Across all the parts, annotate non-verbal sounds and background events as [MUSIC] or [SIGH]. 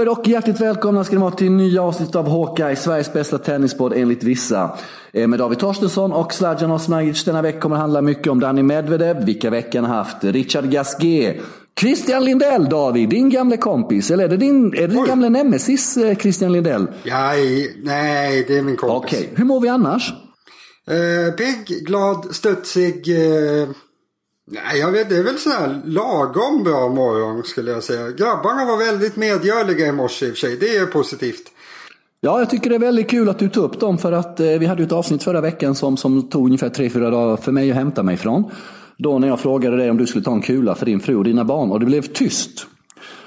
På er och hjärtligt välkomna ska ni vara till nya avsnitt av Hawkeye, Sveriges bästa tennispodd enligt vissa. Eh, Med David Torstensson och Sladjan Osnagic. Denna vecka kommer det handla mycket om Danny Medvedev, vilka veckan har haft Richard Gasquet, Christian Lindell, David, din gamle kompis. Eller är det din, är det din Oj. gamle nemesis, eh, Christian Lindell? Ja, nej, det är min kompis. Okej, hur mår vi annars? Eh, pigg, glad, studsig. Eh, nej, jag vet, det är väl sådär lagom bra morgon skulle jag säga. Grabbarna var väldigt medgörliga i morse i och för sig. Det är positivt. Ja, jag tycker det är väldigt kul att du tog upp dem för att eh, vi hade ju ett avsnitt förra veckan som, som tog ungefär tre fyra dagar för mig att hämta mig ifrån. Då när jag frågade dig om du skulle ta en kula för din fru och dina barn och det blev tyst.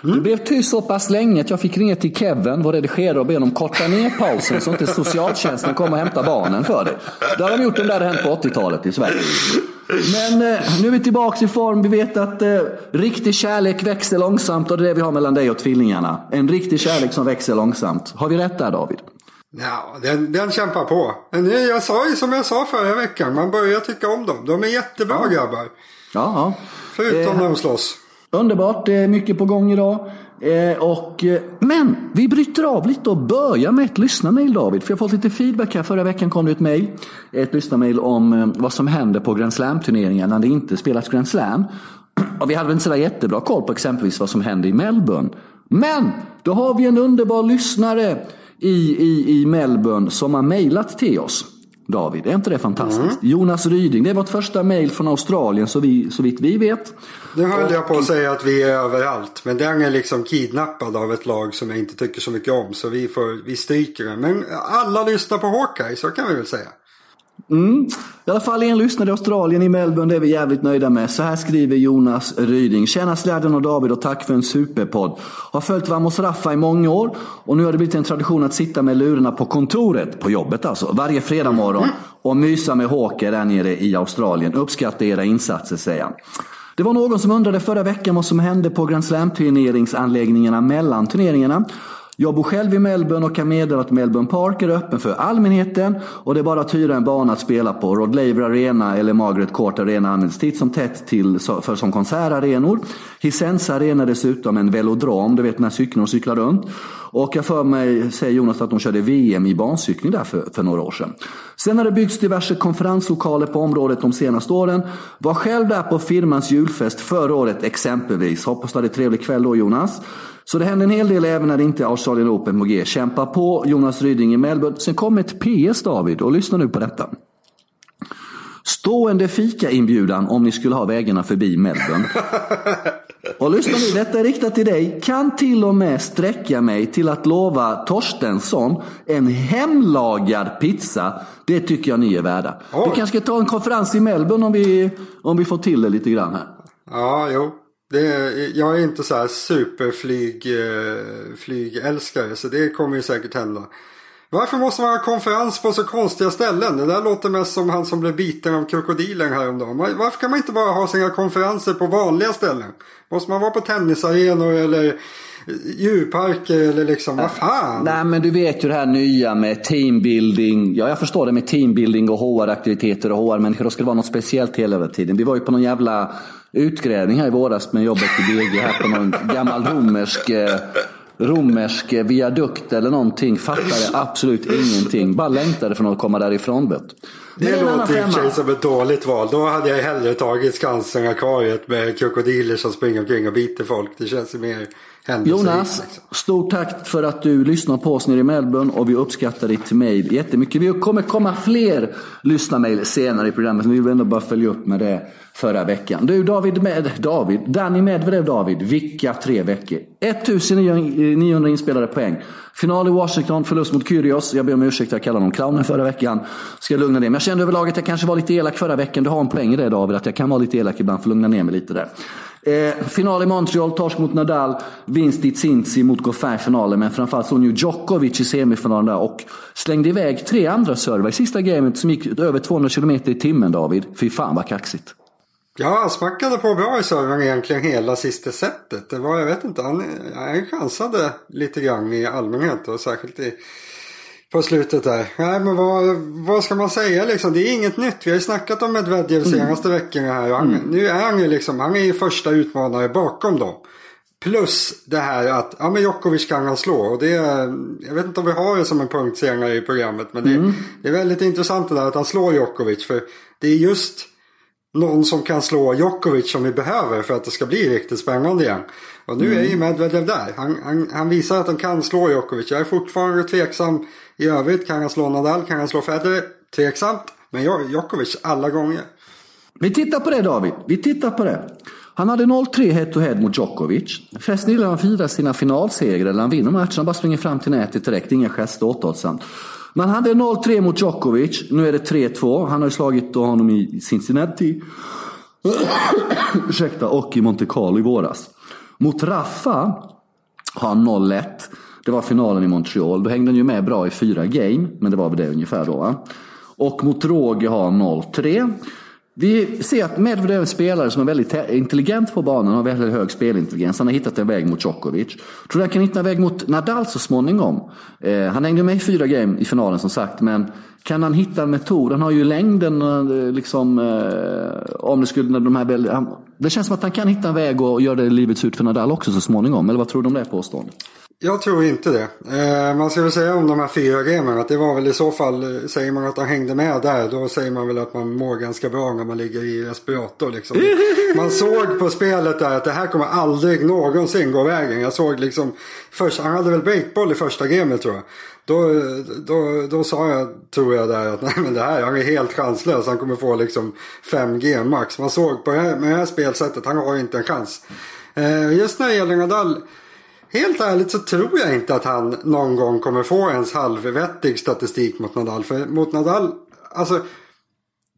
Det blev tyst så pass länge att jag fick ringa till Kevin, vår redigerare, och be honom korta ner pausen så inte socialtjänsten kommer och hämtar barnen för dig. Det har de gjort om det hade hänt på 80-talet i Sverige. Men eh, nu är vi tillbaka i form. Vi vet att eh, riktig kärlek växer långsamt och det är det vi har mellan dig och tvillingarna. En riktig kärlek som växer långsamt. Har vi rätt där David? Ja, den, den kämpar på. Men nu, jag sa ju som jag sa förra veckan. Man börjar tycka om dem. De är jättebra grabbar. Ja, ja. Förutom när de slåss. Underbart, det är mycket på gång idag. Eh, och, eh, men vi bryter av lite och börjar med ett lyssnarmail David. För jag har fått lite feedback här. Förra veckan kom det ett mail. Ett lyssnarmail om eh, vad som händer på Grand Slam-turneringar när det inte spelas Grand Slam. Och vi hade väl inte sådär jättebra koll på exempelvis vad som händer i Melbourne. Men då har vi en underbar lyssnare i, i, i Melbourne som har mejlat till oss. David, är inte det fantastiskt? Jonas Ryding, det är vårt första mejl från Australien så, vi, så vitt vi vet. Nu höll jag på att säga att vi är överallt. Men den är liksom kidnappad av ett lag som jag inte tycker så mycket om. Så vi, får, vi stryker den. Men alla lyssnar på Hawkeye, så kan vi väl säga. Mm. I alla fall en lyssnare i Australien i Melbourne, det är vi jävligt nöjda med. Så här skriver Jonas Ryding. Tjena släden och David och tack för en superpodd. Har följt Vamos Raffa i många år och nu har det blivit en tradition att sitta med lurarna på kontoret, på jobbet alltså, varje fredag morgon och mysa med Håker där nere i Australien. Uppskattar era insatser, säger han. Det var någon som undrade förra veckan vad som hände på Grand Slam-turneringsanläggningarna mellan turneringarna. Jag bor själv i Melbourne och kan meddela att Melbourne Park är öppen för allmänheten och det är bara att hyra en bana att spela på. Rod Laver Arena eller Margaret Court Arena används titt som tätt till, för, som konsertarenor. Hisense Arena är dessutom en velodrom, du vet när cykeln cyklar runt. Och jag för mig, säger Jonas, att de körde VM i bancykling där för, för några år sedan. Sen har det byggts diverse konferenslokaler på området de senaste åren. Var själv där på firmans julfest förra året exempelvis. Hoppas du hade en trevlig kväll då Jonas. Så det händer en hel del även när det inte är Australian Open på G. Kämpa på Jonas Ryding i Melbourne. Sen kom ett PS David och lyssna nu på detta. Stående fika-inbjudan om ni skulle ha vägarna förbi Melbourne. [LAUGHS] Och lyssna nu, detta är riktat till dig. Kan till och med sträcka mig till att lova Torstensson en hemlagad pizza. Det tycker jag ni är värda. Oj. Vi kanske ska ta en konferens i Melbourne om vi, om vi får till det lite grann här. Ja, jo. Det är, jag är inte så här superflyg eh, flygälskare så det kommer ju säkert hända. Varför måste man ha konferens på så konstiga ställen? Det där låter mest som han som blev biten av krokodilen häromdagen. Varför kan man inte bara ha sina konferenser på vanliga ställen? Måste man vara på tennisarenor eller djurparker eller liksom, vad fan? Nej men du vet ju det här nya med teambuilding. Ja jag förstår det med teambuilding och HR-aktiviteter och HR-människor. Det vara något speciellt hela tiden. Vi var ju på någon jävla utgrävning här i våras med jobbet i BG här på någon gammal romersk eh, romersk viadukt eller någonting. Fattade absolut ingenting. Bara längtade från att komma därifrån. Det annan låter i och för sig som ett dåligt val. Då hade jag hellre tagit Skansen-akvariet med krokodiler som springer omkring och biter folk. Det känns ju mer händelserikt. Jonas, liksom. stort tack för att du lyssnar på oss nere i Melbourne och vi uppskattar ditt mejl jättemycket. Vi kommer komma fler lyssnarmejl senare i programmet, men vi vill ändå bara följa upp med det förra veckan. Du David, med, David Danny Medvedev David, vilka tre veckor? 1900 inspelade poäng. Final i Washington, förlust mot Kyrgios. Jag ber om ursäkt, jag kallade honom clownen förra veckan. Ska jag lugna ner mig. Jag kände överlag att jag kanske var lite elak förra veckan. Du har en poäng i det David, att jag kan vara lite elak ibland för lugna ner mig lite där. Eh, final i Montreal, torsk mot Nadal, vinst i Tsintsi mot Goffin i finalen. Men framförallt slog ju Djokovic i semifinalen där och slängde iväg tre andra servar i sista gamet som gick över 200 km i timmen David. Fy fan vad kaxigt. Ja, han smackade på bra i servern egentligen hela sista setet. Det var, jag vet inte, han, han chansade lite grann i allmänhet och särskilt i, på slutet där. Nej, men vad, vad ska man säga liksom? Det är inget nytt. Vi har ju snackat om Medvedev de senaste veckorna här. Han, Nu är han ju liksom, han är ju första utmanare bakom dem. Plus det här att ja, men Djokovic kan han slå. Och det, jag vet inte om vi har det som en punkt senare i programmet. Men det, mm. det är väldigt intressant det där att han slår Djokovic. För det är just någon som kan slå Djokovic som vi behöver för att det ska bli riktigt spännande igen. Och nu mm. är ju Medvedev där. Han, han, han, visar att han kan slå Djokovic. Jag är fortfarande tveksam i övrigt. Kan han slå Nadal? Kan han slå Federer? Tveksamt. Men Djokovic alla gånger. Vi tittar på det David. Vi tittar på det. Han hade 0-3 head-to-head mot Djokovic. Festen gillar han firar sina finalsegrar eller han vinner matchen. Han bara springer fram till nätet direkt. Inga gester återhållsamt. Man hade 0-3 mot Djokovic. Nu är det 3-2. Han har ju slagit honom i Cincinnati. [COUGHS] Ursäkta, och i Monte Carlo i våras. Mot Rafa har han 0-1. Det var finalen i Montreal. Då hängde han ju med bra i fyra game. Men det var väl det ungefär då. Va? Och mot Roger har han 0-3. Vi ser att Medvedev är en spelare som är väldigt intelligent på banan och har väldigt hög spelintelligens. Han har hittat en väg mot Djokovic. Tror du han kan hitta en väg mot Nadal så småningom? Eh, han hängde med i fyra game i finalen som sagt, men kan han hitta en metod? Han har ju längden, eh, liksom, eh, om det skulle, de här, han, det känns som att han kan hitta en väg och göra det livet surt för Nadal också så småningom. Eller vad tror du om det påståendet? Jag tror inte det. Eh, man ska väl säga om de här fyra gamen att det var väl i så fall, eh, säger man att han hängde med där, då säger man väl att man mår ganska bra när man ligger i respirator liksom. [LAUGHS] Man såg på spelet där att det här kommer aldrig någonsin gå vägen. Jag såg liksom, först, han hade väl breakboll i första gamet tror jag. Då, då, då sa jag, tror jag där, att [LAUGHS] nej men det här, han är helt chanslös. Han kommer få liksom 5G max. Man såg på det här, med det här spelsättet, han har inte en chans. Eh, just när det gäller Nadal Helt ärligt så tror jag inte att han någon gång kommer få ens halvvettig statistik mot Nadal. För mot Nadal, alltså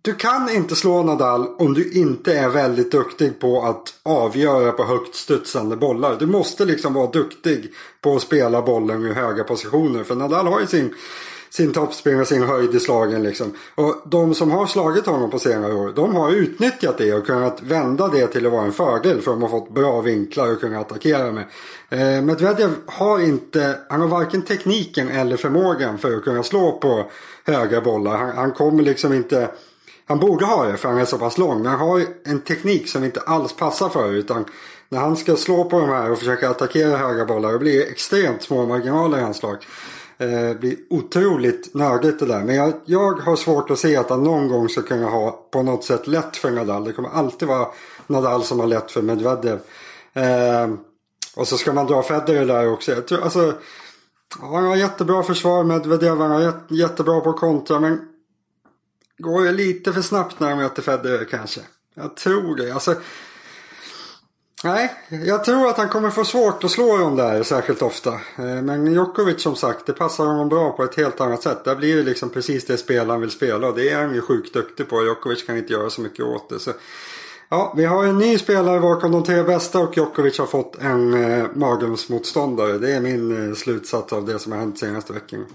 du kan inte slå Nadal om du inte är väldigt duktig på att avgöra på högt studsande bollar. Du måste liksom vara duktig på att spela bollen i höga positioner. För Nadal har ju sin sin toppspring och sin höjd i slagen liksom. Och de som har slagit honom på senare år, de har utnyttjat det och kunnat vända det till att vara en fördel för de har fått bra vinklar och kunna attackera med. Eh, Medvedev har inte, han har varken tekniken eller förmågan för att kunna slå på höga bollar. Han, han kommer liksom inte han borde ha det för han är så pass lång. Men han har en teknik som inte alls passar för utan när han ska slå på de här och försöka attackera höga bollar det blir extremt små marginaler i hans lag. Eh, blir otroligt nördigt det där. Men jag, jag har svårt att se att han någon gång ska kunna ha på något sätt lätt för Nadal. Det kommer alltid vara Nadal som har lätt för Medvedev. Eh, och så ska man dra Federer där också. Jag tror, alltså, han har jättebra försvar Medvedev. Han har jättebra på kontra. Men går det lite för snabbt när han möter Federer kanske? Jag tror det. Alltså, Nej, jag tror att han kommer få svårt att slå dem där särskilt ofta. Eh, men Djokovic som sagt, det passar honom bra på ett helt annat sätt. Där blir det liksom precis det spel han vill spela och det är han ju sjukt duktig på. Djokovic kan inte göra så mycket åt det. Så, ja, vi har en ny spelare bakom de tre bästa och Djokovic har fått en eh, magumsmotståndare. Det är min eh, slutsats av det som har hänt senaste veckan.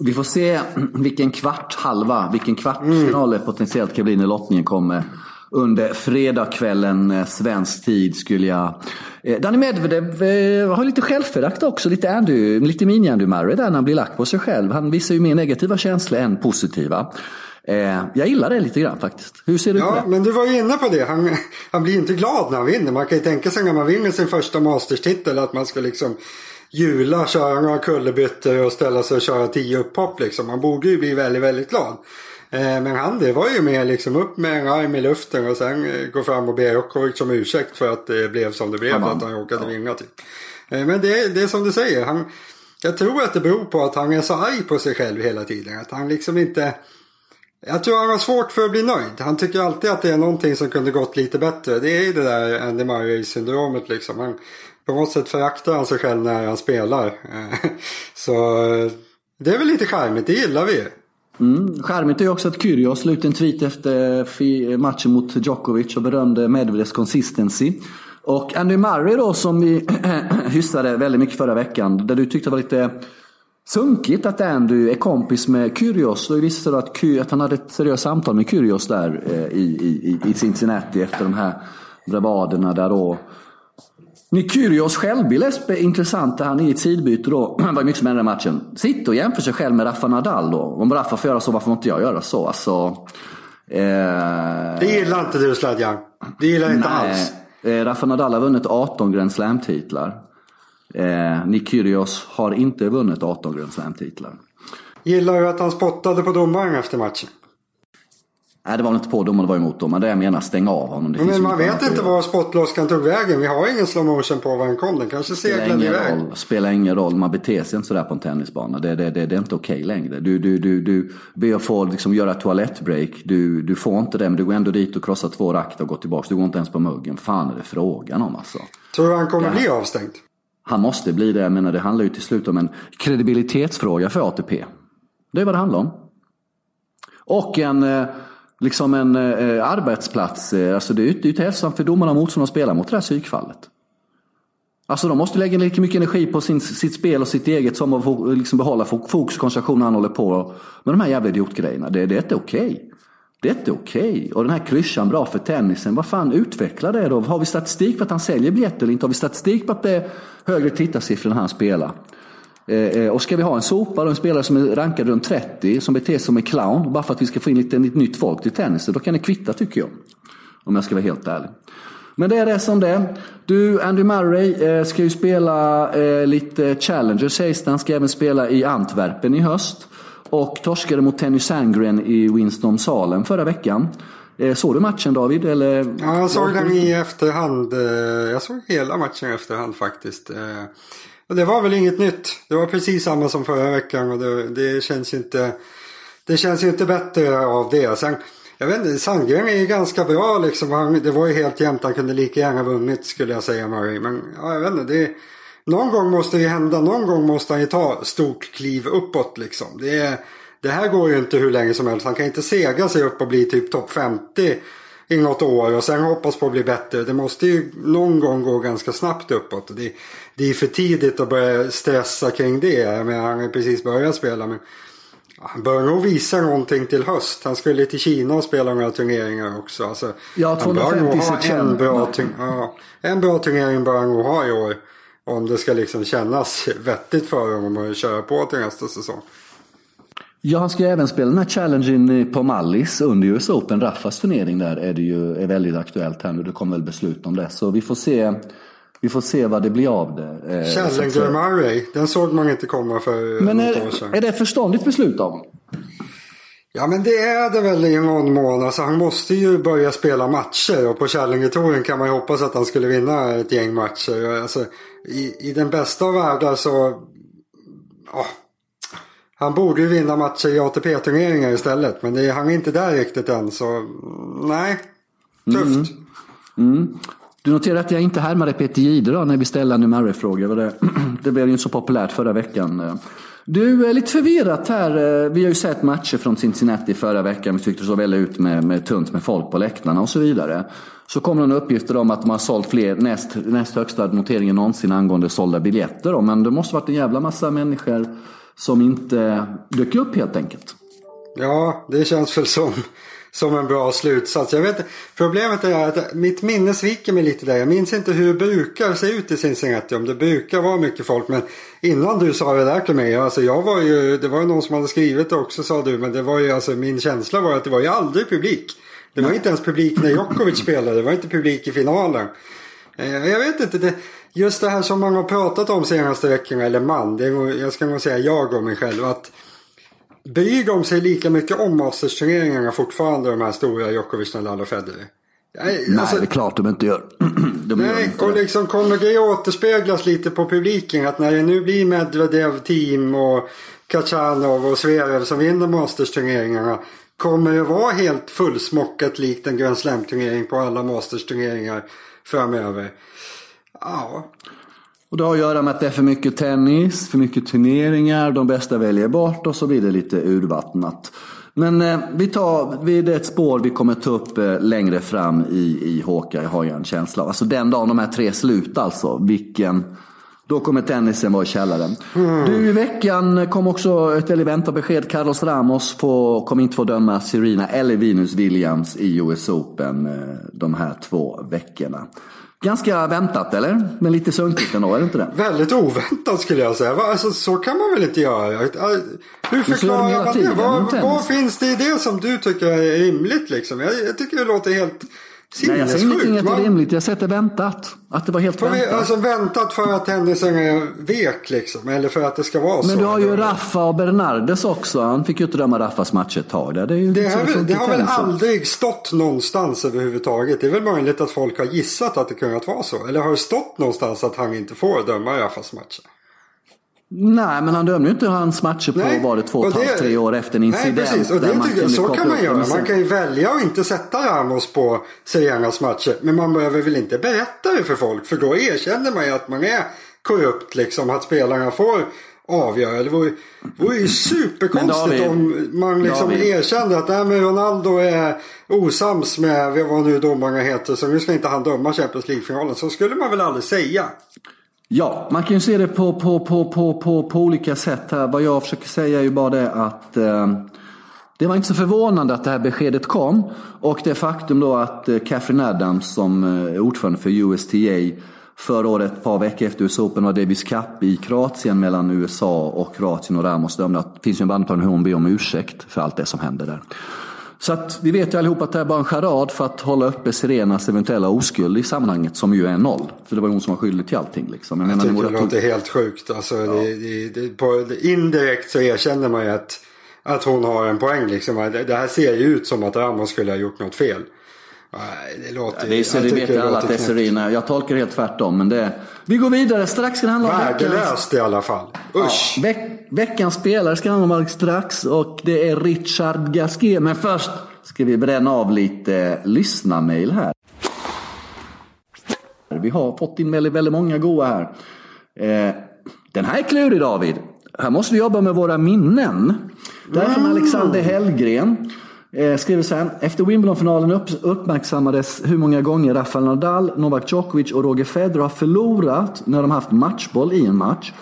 Vi får se [CLEARS THROAT] vilken kvart, halva, vilken kvartsfinal mm. potentiellt kan bli när lottningen kommer under fredagskvällen eh, svensk tid skulle jag... Eh, Danny Medvedev eh, har lite självförakt också, lite, Andy, lite mini-Andy Murray där när han blir lack på sig själv. Han visar ju mer negativa känslor än positiva. Jag gillar det lite grann faktiskt. Hur ser du ja, på det? men du var ju inne på det. Han, han blir inte glad när han vinner. Man kan ju tänka sig när man vinner sin första Masters-titel att man ska liksom jula, köra några kullerbyttor och ställa sig och köra tio upphopp liksom. Man borde ju bli väldigt, väldigt glad. Eh, men han det var ju mer liksom upp med en arm i luften och sen eh, gå fram och be Djokovic om ursäkt för att det blev som det blev. Amen. Att han råkade ja. vinna typ. Eh, men det, det är som du säger. Han, jag tror att det beror på att han är så arg på sig själv hela tiden. Att han liksom inte... Jag tror han har svårt för att bli nöjd. Han tycker alltid att det är någonting som kunde gått lite bättre. Det är det där Andy Murray-syndromet liksom. Han, på något sätt föraktar han sig själv när han spelar. [LAUGHS] Så det är väl lite charmigt, det gillar vi Mm. Charmigt är ju också att Kyrgios la ut en tweet efter matchen mot Djokovic och berömde Medvedevs consistency. Och Andy Murray då som vi [CLEARS THROAT] hyssade väldigt mycket förra veckan, där du tyckte var lite sunkigt att Andy är kompis med Kyrgios. Då visade du att, Ky att han hade ett seriöst samtal med Kyrgios där eh, i, i, i Cincinnati efter de här bravaderna där då Nykyrios självbild är intressant. Han är i ett sidbyte då. [CLEARS THROAT] Det var mycket som i matchen. Sitter och jämför sig själv med Rafa Nadal då. Om Rafa får göra så, varför får inte jag göra så? Alltså, eh... Det gillar inte du Sladjan. Det gillar inte Nej. alls. Eh, Rafa Nadal har vunnit 18 Grand Slam-titlar. Eh, Nick Kyrgios har inte vunnit 18 Grand Slam-titlar. Gillar du att han spottade på domaren efter matchen? Nej, det var väl inte på domaren, det var emot domaren. Det jag menar, stäng av honom. Det men finns man vet inte var spottloskan tog vägen. Vi har ingen slow motion på var den kom. Den kanske seglade iväg. roll. Spelar ingen roll. Man beter sig inte sådär på en tennisbana. Det, det, det, det är inte okej längre. Du, du, du, du ber att få liksom, göra toalettbreak. Du, du får inte det, men du går ändå dit och krossar två rackter och går tillbaka. Du går inte ens på muggen. Fan är det frågan om alltså. Tror du han kommer Ja. bli avstängd? Han måste bli det. Jag menar, det handlar ju till slut om en kredibilitetsfråga för ATP. Det är vad det handlar om. Och en, eh, liksom en eh, arbetsplats. eh, Alltså det är ju inte hälsosamt för domarna och motståndarna att spela mot det här psykfallet. Alltså de måste lägga lika mycket energi på sin, sitt spel och sitt eget som att liksom behålla fokus och koncentration när han håller på med de här jävla idiotgrejerna. Det, det är inte okej. Det är inte okej. Och den här klyschan bra för tennisen, vad fan utveckla det då? Har vi statistik på att han säljer biljetter eller inte? Har vi statistik på att det är högre tittarsiffror när han spelar? Eh, eh, och ska vi ha en sopa och en spelare som är rankad runt 30 som beter sig som en clown bara för att vi ska få in lite lite nytt folk till tennisen, då kan det kvitta tycker jag. Om jag ska vara helt ärlig. Men det är det som det. Du, Andy Murray eh, ska ju spela eh, lite Challenger sägs det. Han ska även spela i Antwerpen i höst. Och torskade mot Tenny Sandgren i Winston-Salem förra veckan. Eh, såg du matchen David? Eller? Ja, jag såg den i efterhand. Jag såg hela matchen i efterhand faktiskt. Och det var väl inget nytt. Det var precis samma som förra veckan och det, det känns ju inte... Det känns ju inte bättre av det. Sen, jag vet inte, Sandgren är ju ganska bra liksom. Han, det var ju helt jämnt. Han kunde lika gärna vunnit skulle jag säga Murray. Men ja, jag vet inte. Det, någon gång måste det hända. Någon gång måste han ju ta stort kliv uppåt liksom. Det, det här går ju inte hur länge som helst. Han kan inte sega sig upp och bli typ topp 50 i något år och sen hoppas på att bli bättre. Det måste ju någon gång gå ganska snabbt uppåt. Det, det är för tidigt att börja stressa kring det. Jag menar, han har precis börjat spela. Men han bör nog visa någonting till höst. Han skulle till Kina och spela några turneringar också. Alltså, Ja, han bör 250 nog ha September. en bra, ja, en bra turnering bör han nog ha i år. Om det ska liksom kännas [LAUGHS] vettigt för honom att köra på till nästa säsong. Ja, han ska ju även spela den här challengen på Mallis under US Open. Raffas turnering där är det ju är väldigt aktuellt här nu. Det kommer väl beslut om det. Så vi får se, vi får se vad det blir av det. eh, Challenger. Murray, den såg man inte komma för Men något år är, sedan. är det ett förståndigt beslut av honom? Ja men det är det väl i någon mån. Alltså, han måste ju börja spela matcher och på Challenger-touren kan man ju hoppas att han skulle vinna ett gäng matcher. Alltså, i, I den bästa av världar så... Ja, han borde ju vinna matcher i ATP-turneringar istället. Men det är, han är inte där riktigt än så mm, nej. Tufft. Mm. Mm. Du noterar att jag inte härmade Peter Jihde då när vi ställde en Murray-frågor. Det, [CLEARS THROAT] det, blev ju inte så populärt förra veckan. Du, är lite förvirrat här. Eh, vi har ju sett matcher från Cincinnati förra veckan. Vi tyckte det såg väl ut med, med tunt med folk på läktarna och så vidare. Så kommer det uppgifter om att de har sålt fler, näst, näst högsta noteringen någonsin angående sålda biljetter. Men det måste varit en jävla massa människor som inte dök upp helt enkelt. Ja, det känns väl som, som en bra slutsats. Jag vet, problemet är att mitt minne sviker mig lite där. Jag minns inte hur det brukar se ut i Cincinnati. Om det brukar vara mycket folk. Men innan du sa det där till mig. Alltså jag var ju, det var ju någon som hade skrivit det också sa du. Men det var ju alltså min känsla var att det var ju aldrig publik. Det var inte ens publik när Djokovic spelade. Det var inte publik i finalen. Eh, jag vet inte. Det, just det här som man har pratat om senaste veckorna. Eller man. Det är, jag ska nog säga jag om mig själv. Att Bryr de sig lika mycket om Masters-turneringarna fortfarande de här stora Djokovic, Nadal och Federer? Nej, Nej, alltså, det är klart de inte gör. [CLEARS THROAT] de gör nej inte och det. liksom kommer det återspeglas lite på publiken att när det nu blir Medvedev, Team och Kachanov och Zverev som vinner Masters-turneringarna kommer det vara helt fullsmockat likt en Grand Slam-turnering på alla Masters-turneringar framöver? Ja, Och det har att göra med att det är för mycket tennis, för mycket turneringar, de bästa väljer bort och så blir det lite urvattnat. Men eh, vi tar, det är ett spår vi kommer ta upp eh, längre fram i, i Håka, har jag en känsla av. Alltså den dagen de här tre slut alltså, vilken... Då kommer tennisen vara i källaren. Du, i veckan kom också ett väldigt väntat besked. Carlos Ramos får, kommer inte få döma Serena eller Venus Williams i US Open eh, de här två veckorna. Ganska väntat eller? Men lite sunkigt ändå, är det inte det? Väldigt oväntat skulle jag säga. Alltså, så kan man väl inte göra? Hur förklarar man det? Vad, vad finns det i det som du tycker är rimligt liksom? Jag, jag tycker det låter helt, Nej, jag säger ingenting att det är rimligt. Jag säger att det är väntat. Att det var helt Får vi- väntat. Alltså väntat för att händelsen är vek liksom. Eller för att det ska vara så. Men du har ju? Rafa och Bernardes också. Han fick ju inte döma Raffas match ett tag. Det, ju Det, väl- funkar det har väl aldrig stått någonstans överhuvudtaget. Det är väl möjligt att folk har gissat att det kunnat vara så. Eller har det stått någonstans att han inte får döma Raffas matcher? Nej, men han dömde ju inte hans matcher på var det två och ett och halvt, tre år efter en incident. Nej, precis. Och det man jag, så kan man göra. sen. Man kan ju välja att inte sätta Ramos på Serenas matcher. Men man behöver väl inte berätta det för folk. För då erkänner man ju att man är korrupt liksom. Att spelarna får avgöra. Det vore, vore ju superkonstigt om man liksom David. erkände att nej, men Ronaldo är osams med vad nu domarna heter. Så nu ska inte han döma Champions League-finalen. Så skulle man väl aldrig säga. Ja, man kan ju se det på, på, på, på, på, på olika sätt här. Vad jag försöker säga är ju bara det att eh, det var inte så förvånande att det här beskedet kom. Och det faktum då att eh, Catherine Adams som eh, är ordförande för USTA förra året, ett par veckor efter US Open, var Davis Cup i Kroatien mellan USA och Kroatien och Ramos dömde. Det finns ju en bandplan hur hon ber om ursäkt för allt det som hände där. Så att vi vet ju allihop att det är bara en charad för att hålla uppe Sirenas eventuella oskuld i sammanhanget som ju är noll. För det var ju hon som var skyldig till allting. Liksom. Jag menar, Jag tycker det låter helt sjukt. Alltså, det, det, det, på, indirekt så erkänner man ju att, att hon har en poäng. Liksom. Det, det här ser ju ut som att Ramos skulle ha gjort något fel. Nej, det låter... Det, är, det vet alla att. Jag tolkar det helt tvärtom. Men det, vi går vidare. Strax ska det handla om veckans, Värdelöst i alla fall. Usch. veck, veckans spelare. ska handla om strax. Och det är Richard Gasquet. Men först ska vi bränna av lite lyssnarmail här. Vi har fått in väldigt, väldigt många goa här. Eh, den här är klurig David. Här måste vi jobba med våra minnen. Det här är från Alexander Hellgren. Eh, skriver så här. Efter Wimbledonfinalen upp, uppmärksammades hur många gånger Rafael Nadal, Novak Djokovic och Roger Federer har förlorat när de haft matchboll i en match.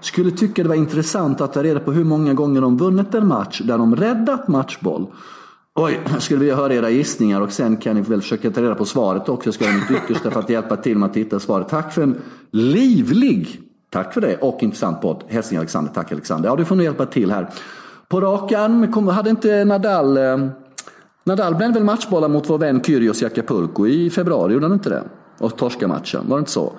Skulle tycka det var intressant att ta reda på hur många gånger de vunnit en match där de räddat matchboll. Oj, jag [CLEARS THROAT] skulle vilja höra era gissningar och sen kan ni väl försöka ta reda på svaret också. Jag ska göra mitt yttersta för att hjälpa till med att hitta svaret. Tack för en livlig, tack för det, och intressant podd. Hälsning Alexander, tack Alexander. Ja, du får nog hjälpa till här. På rak arm, hade inte Nadal, eh, Nadal brände väl matchbollar mot vår vän Kyrgios i Acapulco i februari, gjorde han inte det? Och torska matchen, var det inte så?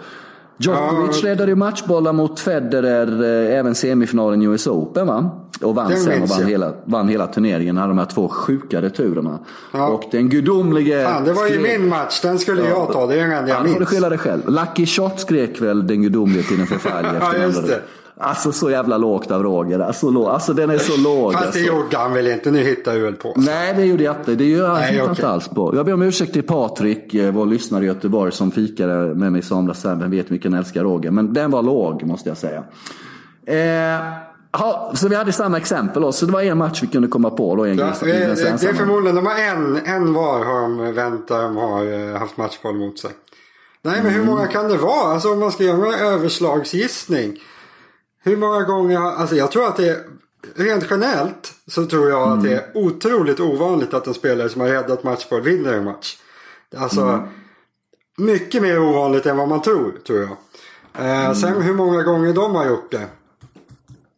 Djokovic räddade ju matchbollar mot Federer eh, även semifinalen i US Open va? Och vann Den sen och minns vann hela, vann hela turneringen. Hade de här två sjuka returerna. Ja. Och den gudomlige... Fan, det var ju skrek- min match. Den skulle jag ta. Det är den enda Ja, jag då får du minns. skylla dig själv. Lucky Shot skrek väl den gudomlige till den förfärlige [LAUGHS] Ja, efter just den. det. Alltså så jävla lågt av Roger. Alltså, låg, alltså den är så låg. Fast det alltså. gjorde han väl inte. Nu hittar du väl på. Nej, det gjorde jag inte. Det gör jag Nej, inte alls på. Jag ber om ursäkt till Patrik, eh, vår lyssnare i Göteborg, som fikade med mig i somras. Vem vet han älskar Roger. Men den var låg, måste jag säga. Eh, ja, så vi hade samma exempel. Då. Så det var en match vi kunde komma på. Då, en Ja, det, det, det är förmodligen, de har en, en var har de vänt där de har eh, haft matchboll mot sig. Nej men hur många kan det vara? Alltså om man ska göra en överslagsgissning. Hur många gånger, har- alltså jag tror att det är, rent generellt så tror jag att det är otroligt ovanligt att en spelare som har räddat matchboll vinner en match. Alltså mycket mer ovanligt än vad man tror, tror jag. Eh, Sen hur många gånger de har gjort det.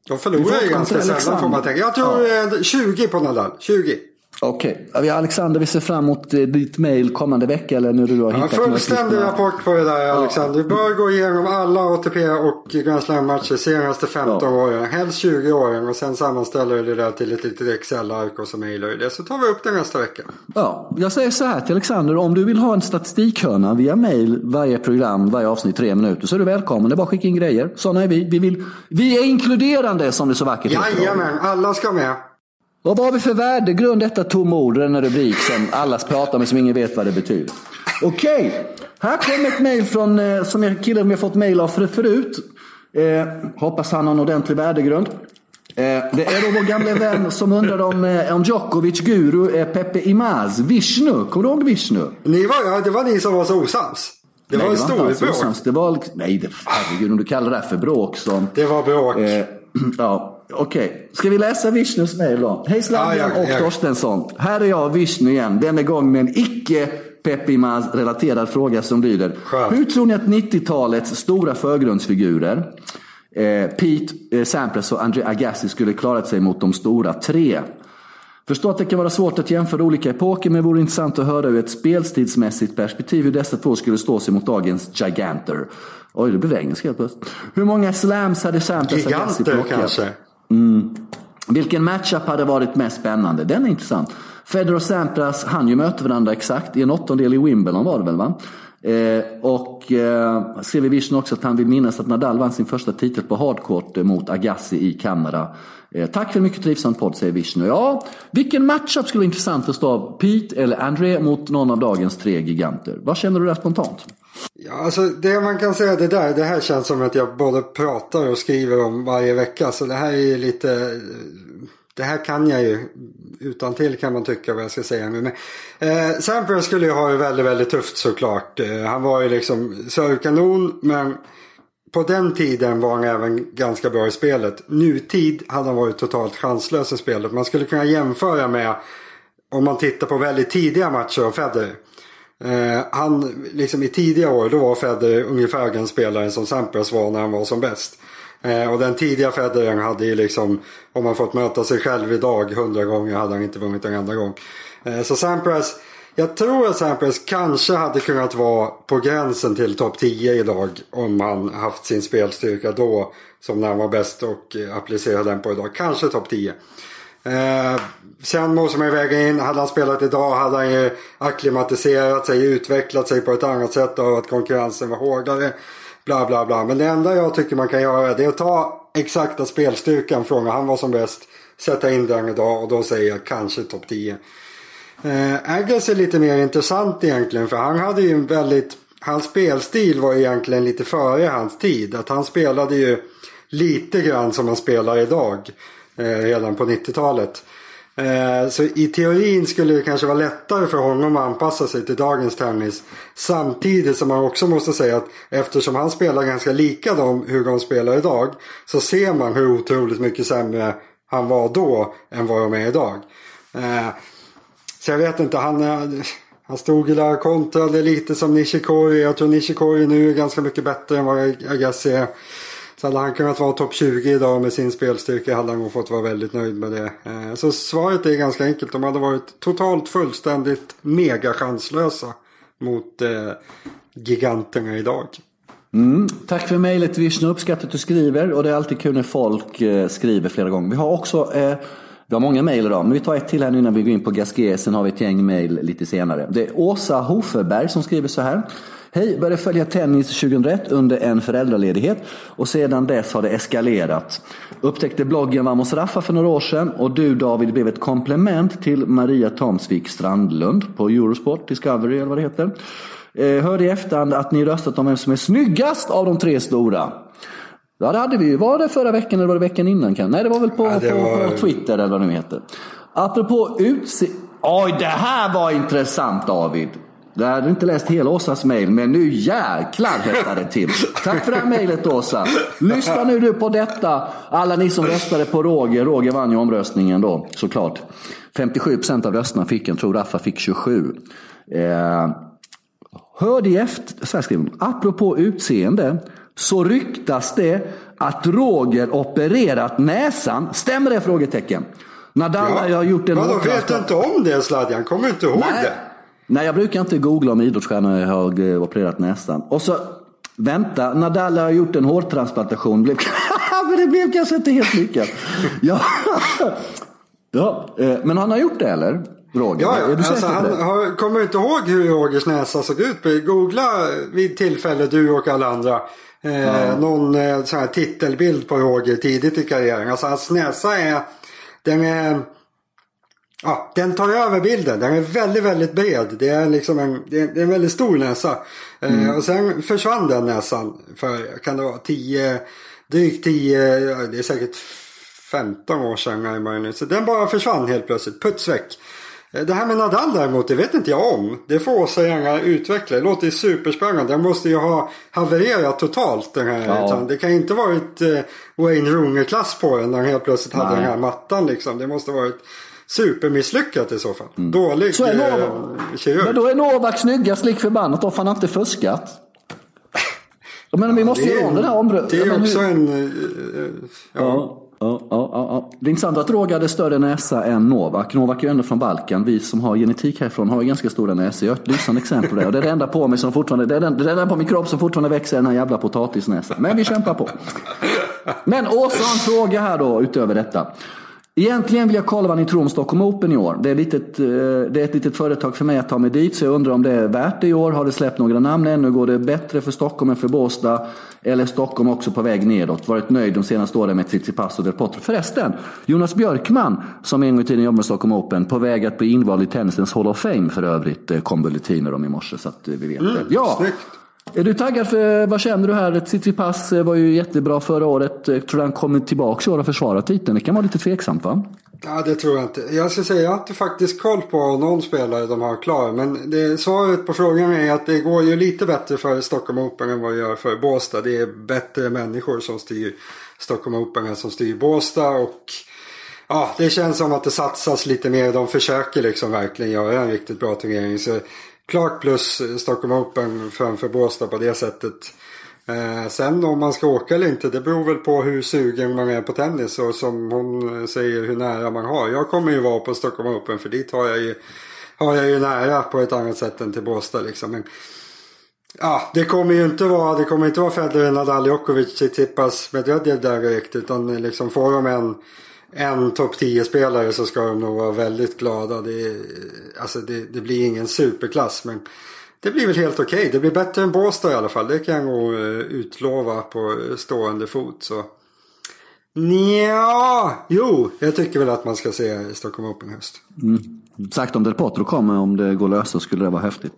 De förlorar ju ganska sällan får man tänka. Jag tror eh, 20 på Nadal. 20. Okej. Ja, har Alexander, vi ser fram emot eh, ditt mail kommande vecka. Eller när du har Ja, hittat här fullständig rapport på det där Alexander. Du bör gå igenom alla ATP och Grand Slam-matcher senaste 15 Ja. åren. Helst 20 åren och sen sammanställer du det där till ett litet Excel-ark och så mailar du det. Så tar vi upp det nästa vecka. Ja, jag säger så här till Alexander. Om du vill ha en statistikhörna via mail varje program, varje avsnitt, tre minuter, så är du välkommen. Det är bara att skicka in grejer. Sådana är vi. Vi, vill, vi är inkluderande som det så vackert heter. Jajamän, alla ska med. Och vad har vi för värdegrund detta tomma ord, denna rubrik som alla pratar med som ingen vet vad det betyder? Okej, här kommer ett mejl från eh, som jag, killen vi har fått mejl av för, förut. Eh, hoppas han har en ordentlig värdegrund. Eh, det är då vår gamla vän som undrade om, eh, om Djokovic guru är Pepe Imaz, Vishnu. Kommer du ihåg Vishnu? Ni var, ja, det var ni som var så osams. Det var en stor bråk. Det var, liksom- nej, det, herregud, om du kallar det här för bråk som... Det var bråk. Eh, [CLEARS THROAT] ja, okej. Ska vi läsa Vishnus mejl då? Hej Sladjan Ja, ja, och ja. Torstensson. Här är jag, Vishnu igen. Denna gång med en icke Peppimas relaterad fråga som lyder. Skönt. Hur tror ni att 90-talets stora förgrundsfigurer eh, Pete eh, Sampras och André Agassi skulle klarat sig mot de stora tre? Förstår att det kan vara svårt att jämföra olika epoker, men det vore intressant att höra ur ett spelstidsmässigt perspektiv hur dessa två skulle stå sig mot dagens Giganter. Oj, det blev engelska helt plötsligt. Hur många slams hade Sampras Giganter kanske? Mm. Vilken matchup hade varit mest spännande? Den är intressant. Federer och Sampras hann ju möta varandra exakt i en åttondel i Wimbledon var det väl va? Eh, och eh, skrev i Vision också att han vill minnas att Nadal vann sin första titel på hardcourt eh, mot Agassi i Kanada. Eh, tack för en mycket trivsam podd säger Vision. Ja, vilken matchup skulle vara intressant att stå av Pete eller André mot någon av dagens tre giganter? Vad känner du där spontant? Ja, alltså det man kan säga det där, det här känns som att jag både pratar och skriver om varje vecka. Så det här är lite, det här kan jag ju utan till kan man tycka vad jag ska säga. Men, eh, Sampras skulle ju ha det väldigt, väldigt tufft såklart. Eh, han var ju liksom servkanon men på den tiden var han även ganska bra i spelet. Nutid hade han varit totalt chanslös i spelet. Man skulle kunna jämföra med om man tittar på väldigt tidiga matcher av Federer. Eh, han, liksom i tidiga år, då var Federer ungefär den spelaren som Sampras var när han var som bäst. Eh, och den tidiga Federer hade ju liksom, om man fått möta sig själv idag hundra gånger hade han inte vunnit en enda gång. Eh, så Sampras, jag tror att Sampras kanske hade kunnat vara på gränsen till topp 10 idag om han haft sin spelstyrka då som när han var bäst och applicerade den på idag. Kanske topp 10. Eh, sen måste man ju väga in, hade han spelat idag hade han ju akklimatiserat sig, utvecklat sig på ett annat sätt av att konkurrensen var hårdare. Bla bla bla. Men det enda jag tycker man kan göra det är att ta exakta spelstyrkan från när han var som bäst. Sätta in den idag och då säger jag kanske topp 10. Eh, Agnes är lite mer intressant egentligen för han hade ju en väldigt Hans spelstil var egentligen lite före hans tid. Att han spelade ju lite grann som han spelar idag Eh, redan på 90-talet. Eh, så i teorin skulle det kanske vara lättare för honom att anpassa sig till dagens tennis. Samtidigt som man också måste säga att eftersom han spelar ganska lika de, hur de spelar idag. Så ser man hur otroligt mycket sämre han var då än vad de är idag. Eh, så jag vet inte, han, eh, han stod där kontrade lite som Nishikori. Jag tror Nishikori nu är ganska mycket bättre än vad Agassi är. Så hade han kunnat vara topp 20 idag med sin spelstyrka hade han nog fått vara väldigt nöjd med det. Eh, så svaret är ganska enkelt. De hade varit totalt fullständigt mega chanslösa mot eh, giganterna idag. Mm, tack för mejlet Vishnu, uppskattar att du skriver och det är alltid kul när folk eh, skriver flera gånger. Vi har också eh, vi har många mejl idag, men vi tar ett till här nu innan vi går in på Gasquet. Sen har vi ett gäng mejl lite senare. Det är Åsa Hoferberg som skriver så här. Hej, började följa tennis 2001 under en föräldraledighet och sedan dess har det eskalerat. Upptäckte bloggen Vamos Raffa för några år sedan och du David blev ett komplement till Maria Tomsvik Strandlund på Eurosport Discovery eller vad det heter. Eh, hörde i efterhand att ni röstat om vem som är snyggast av de tre stora. Ja det hade vi ju. Var det förra veckan eller var det veckan innan? Kan? Nej det var väl på, ja, var... på Twitter eller vad det nu heter. Apropå utse... Oj det här var intressant David. Jag hade inte läst hela Åsas mejl, men nu jäklar hettade det till. Tack för det här mejlet Åsa. Lyssna nu du på detta. Alla ni som röstade på Roger. Roger vann ju omröstningen då, såklart. 57 procent av rösterna fick en, tror Raffa fick 27. Eh, hörde i efter, så här skriver hon. Apropå utseende så ryktas det att Roger opererat näsan. Stämmer det? Frågetecken. Nadal ja. har gjort en Vadå, vet inte om det Sladjan? Kommer inte ihåg Nej. det? Nej, jag brukar inte googla om idrottsstjärnor har eh, opererat näsan. Och så, vänta, Nadal har gjort en hårtransplantation. Blev, [LAUGHS] men det blev kanske inte helt lyckat. ja. [LAUGHS] ja, eh, men han har gjort det eller? Roger? Ja, ja. Alltså, han har, kommer inte ihåg hur Rogers näsa såg ut. Googla vid tillfälle, du och alla andra. Eh, ja. Någon eh, sån här titelbild på Roger tidigt i karriären. Alltså hans näsa är, den är Ja, den tar över bilden. Den är väldigt, väldigt bred. Det är liksom en, det är en väldigt stor näsa. Eh, mm. Eh, och sen försvann den näsan för, kan det vara 10, drygt 10, det är säkert 15 år sedan nu. Så den bara försvann helt plötsligt, puts väck. Eh, det här med Nadal däremot, det vet inte jag om. Det får Åsa gärna utveckla. Det låter superspännande. Den måste ju ha havererat totalt den här. Ja. Det kan inte varit eh, Wayne Rooney-klass på den när han helt plötsligt Nej. hade den här mattan liksom. Det måste varit supermisslyckat i så fall. Mm. Dålig så är Novak, eh, kirurg. Men då är Novak snyggast lik förbannat då, för han har inte fuskat. Men vi måste ju ha den här omröstningen. Det är också en... Uh, ja. ja. Ja, ja, ja. Det är intressant att Roger hade större näsa än Novak. Novak är ju ändå från Balkan. Vi som har genetik härifrån har ju ganska stora näsor. Jag har ett lysande exempel på det. Och det är det enda på mig som fortfarande, det är det enda på min kropp som fortfarande växer den här jävla potatisnäsan. Men vi kämpar på. Men Åsa har en fråga här då utöver detta. Egentligen vill jag kolla vad ni tror om Stockholm Open i år. Det är, litet, eh, det är ett litet företag för mig att ta mig dit, så jag undrar om det är värt det i år. Har det släppt några namn ännu? Går det bättre för Stockholm än för Båstad? Eller är Stockholm också på väg nedåt? Varit nöjd de senaste åren med Tsitsipas och Del Potro. Förresten, Jonas Björkman, som en gång i tiden jobbade med Stockholm Open, på väg att bli invald i tennisens Hall of Fame för övrigt, eh, kom bulletiner om i morse så att vi vet mm, det. Ja, snyggt är du taggad för, vad känner du här? Tsitsipas eh, var ju jättebra förra året. Jag tror han kommer tillbaka i år och försvarar titeln. Det kan vara lite tveksamt va? Ja, det tror jag inte. Jag ska säga, jag har inte faktiskt koll på någon spelare de har klar. Men det, svaret på frågan är att det går ju lite bättre för Stockholm Open än vad det gör för Båstad. Det är bättre människor som styr Stockholm Open än som styr Båstad. Och ja, det känns som att det satsas lite mer. De försöker liksom verkligen göra en riktigt bra turnering. Så klart plus Stockholm Open framför Båstad på det sättet. Eh, sen om man ska åka eller inte det beror väl på hur sugen man är på tennis och som hon säger hur nära man har. Jag kommer ju vara på Stockholm Open för dit har jag ju, har jag ju nära på ett annat sätt än till Båstad liksom. Men, ja, det kommer ju inte vara, det kommer inte vara Federer, Nadal, Djokovic, Tsitsipas, Medvedev där direkt utan liksom får de en en topp 10-spelare så ska de nog vara väldigt glada. Det, alltså det, det blir ingen superklass men det blir väl helt okej. Okay. Det blir bättre än Båstad i alla fall. Det kan jag nog eh, utlova på stående fot. Så. Ja, jo, jag tycker väl att man ska se Stockholm Open höst. Mm. Sagt om Del Potro kommer, om det går lösa skulle det vara häftigt.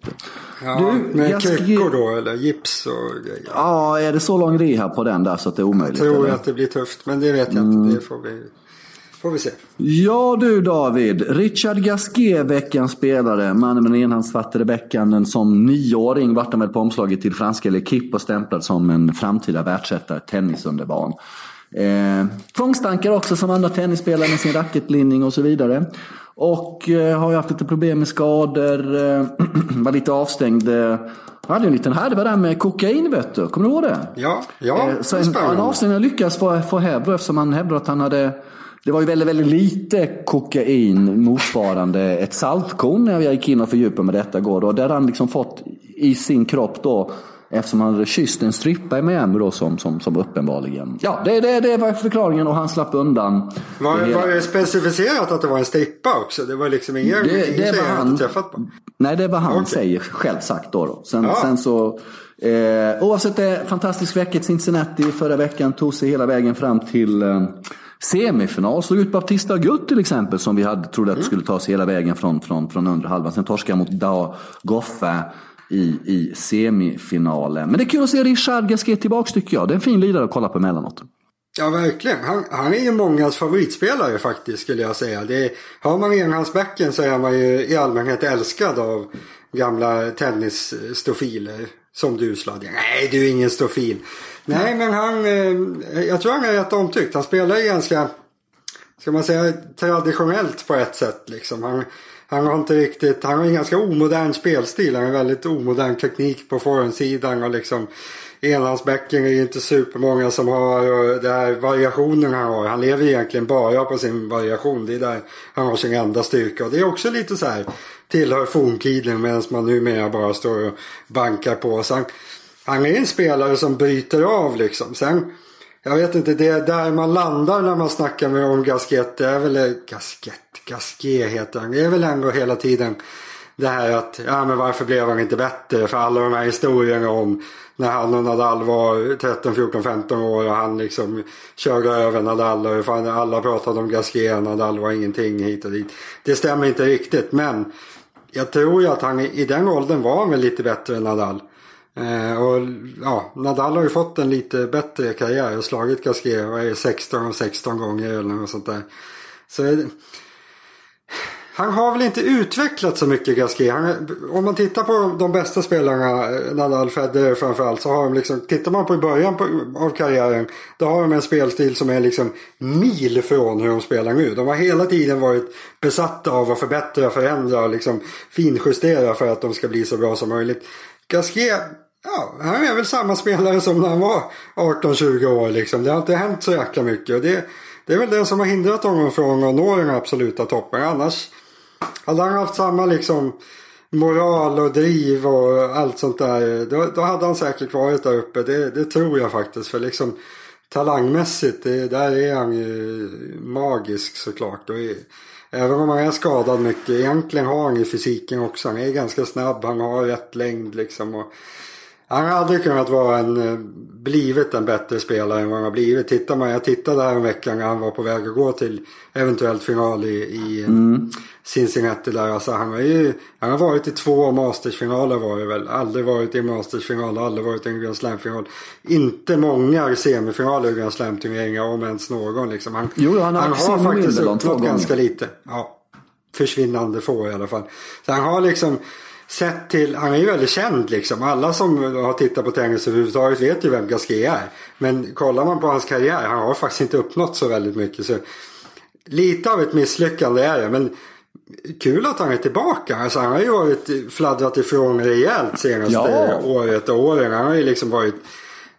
Ja, du, med kryckor då eller gips och grejer. Ja, är det så lång rehab på den där så att det är omöjligt? Jag tror eller? att det blir tufft, men det vet jag mm. inte. Det får vi Får vi se. Ja du David, Richard Gasquet, veckans spelare. Mannen med den enhandsfattade bäckanden som nioåring vart han väl på omslaget till franska L'Equipe och stämplad som en framtida världsetare, tennisunderbarn. Eh, tvångstankar också som andra tennisspelare med sin racketblindning och så vidare. Och eh, har ju haft lite problem med skador, eh, [CLEARS THROAT] var lite avstängd. Eh, hade en liten härva där med kokain vet du, kommer du ihåg det? Ja, ja. Eh, så en, en avstängning lyckas få, få hävd eftersom han hävdar att han hade det var ju väldigt, väldigt lite kokain motsvarande ett saltkorn när jag gick in och fördjupade med detta går. Och det hade han liksom fått i sin kropp då. Eftersom han hade kysst en strippa i Miami då som, som, som uppenbarligen. Ja, det, det, det var förklaringen och han slapp undan. Var det, var det specificerat att det var en strippa också? Det var liksom ingen, det, ingen det var han, träffat på? Nej, det var han okay. säger själv sagt då. då. Sen, ja. sen så, eh, oavsett det, fantastisk vecka i Cincinnati förra veckan. Tog sig hela vägen fram till eh, semifinal slog ut Baptista Gutt till exempel som vi hade, trodde att det skulle ta sig hela vägen från, från, från undre halvan. Sen torskade mot Dao Goffe i, i semifinalen. Men det är kul att se Richard Gasquet tillbaka tycker jag. Det är en fin lirare att kolla på emellanåt. Ja, verkligen. Han, han är ju mångas favoritspelare faktiskt skulle jag säga. Det har man enhandsbacken så är man ju i allmänhet älskad av gamla tennisstofiler. Som du Sladja. Nej, du är ingen stofil. Nej, men han, eh, jag tror han är rätt omtyckt. Han spelar ju ganska, ska man säga, traditionellt på ett sätt liksom. Han, han har inte riktigt, han har en ganska omodern spelstil. Han har väldigt omodern teknik på forehandsidan och liksom enhandsbäcken är ju inte supermånga som har och det här variationen han har. Han lever egentligen bara på sin variation. Det är där han har sin enda styrka. Och det är också lite så här tillhör forntiden medan man numera bara står och bankar på. Så han, han är en spelare som bryter av liksom. Sen, jag vet inte, det är där man landar när man snackar med om Gasquet. Det är väl eh, Gasquet, Gasquet heter han. Det är väl ändå hela tiden det här att, ja men varför blev han inte bättre? För alla de här historierna om när han och Nadal var 13, 14, 15 år och han liksom körde över Nadal och fan, alla pratade om Gasquet, Nadal var ingenting hit och dit. Det stämmer inte riktigt men jag tror ju att han i den åldern var väl lite bättre än Nadal. Eh, och ja, Nadal har ju fått en lite bättre karriär och slagit Gasquet 16 och 16 gånger eller något sånt där. Så han har väl inte utvecklat så mycket Gasquet. Han, om man tittar på de bästa spelarna, eh, Nadal, Federer framförallt, så har de liksom, tittar man på i början på, av karriären, då har de en spelstil som är liksom mil från hur de spelar nu. De har hela tiden varit besatta av att förbättra, förändra och liksom finjustera för att de ska bli så bra som möjligt. Gasquet Ja, han är väl samma spelare som när han var 18-20 år liksom. Det har inte hänt så jäkla mycket. Och det, det är väl det som har hindrat honom från att nå den absoluta toppen. Annars hade han haft samma liksom moral och driv och allt sånt där. Då, då hade han säkert varit där uppe. Det, det tror jag faktiskt. För liksom talangmässigt, det, där är han ju magisk såklart. Och även om han är skadad mycket, egentligen har han ju fysiken också. Han är ganska snabb, han har rätt längd liksom. Och han hade kunnat vara en, eh, blivit en bättre spelare än vad han har blivit. Tittar man, jag tittade här en vecka när han var på väg att gå till eventuellt final i, i mm. Cincinnati där. Alltså han har ju, han har varit i två mastersfinaler var det väl. Aldrig varit i en mastersfinal, aldrig varit i en Grand Slam-final. Inte många semifinaler i Grand Slam-turneringar om ens någon liksom. Han, jo, han har, han har faktiskt uppnått ganska lite. Ja, försvinnande få i alla fall. Så han har liksom sett till, han är ju väldigt känd liksom. Alla som har tittat på tennis överhuvudtaget vet ju vem Gasquet är. Men kollar man på hans karriär, han har faktiskt inte uppnått så väldigt mycket. Så lite av ett misslyckande är det. Men kul att han är tillbaka. Alltså han har ju varit fladdrat ifrån rejält senaste ja. året och åren. Han har ju liksom varit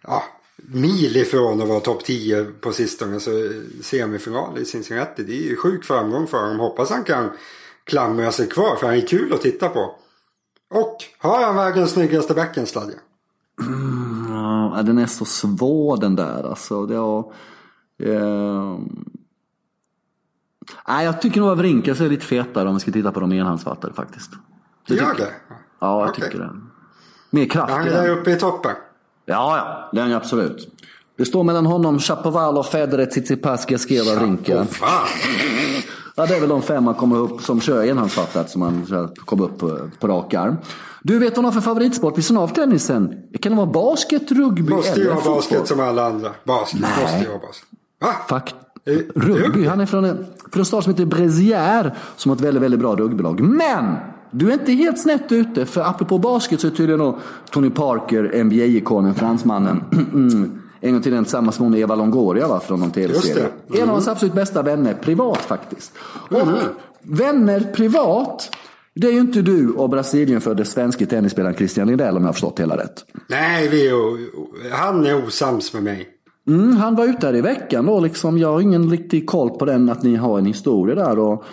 ja, mil ifrån att vara topp 10 på sistone. Så semifinal i Cincinnati, det är ju sjuk framgång för honom. Hoppas han kan klamra sig kvar för han är kul att titta på. Och har han världens snyggaste backensladd? Mm, ja, den är så svår den där alltså. Det har, eh... Nej, jag tycker nog att Vrinkas är lite fetare om vi ska titta på de enhandsfattade faktiskt. Det Gör det? Ja, jag okay. tycker det. Mer kraft Han är där uppe i toppen? Ja, ja. Det är han absolut. Det står mellan honom, Chapovalov, Federer, Tsitsipas, och Rinka. Ja, det är väl de fem man kommer upp som kör enhandsfattat som man kommer upp på, på rak arm. Du vet vad de har för favoritsport vid snavtennisen? Kan det vara basket, rugby måste eller fotboll? Måste ju vara basket som alla andra. Basket, Nej. måste ju vara basket. Va? Fakt rugby. Han är från en, från en stad som heter Brezier som har ett väldigt, väldigt bra rugbylag. Men! Du är inte helt snett ute, för apropå basket så är tydligen då Tony Parker, NBA-ikonen, fransmannen, [CLEARS THROAT] en gång tiden tillsammans med Eva Longoria va, från någon tv-serie. Mm. En av hans absolut bästa vänner, privat faktiskt. Och mm. vänner privat, det är ju inte du och Brasilien för det svenska tennisspelaren Christian Lindell om jag har förstått hela rätt. Nej, vi är, han är osams med mig. Mm, han var ute här i veckan då liksom. Jag har ingen riktig koll på den att ni har en historia där. Och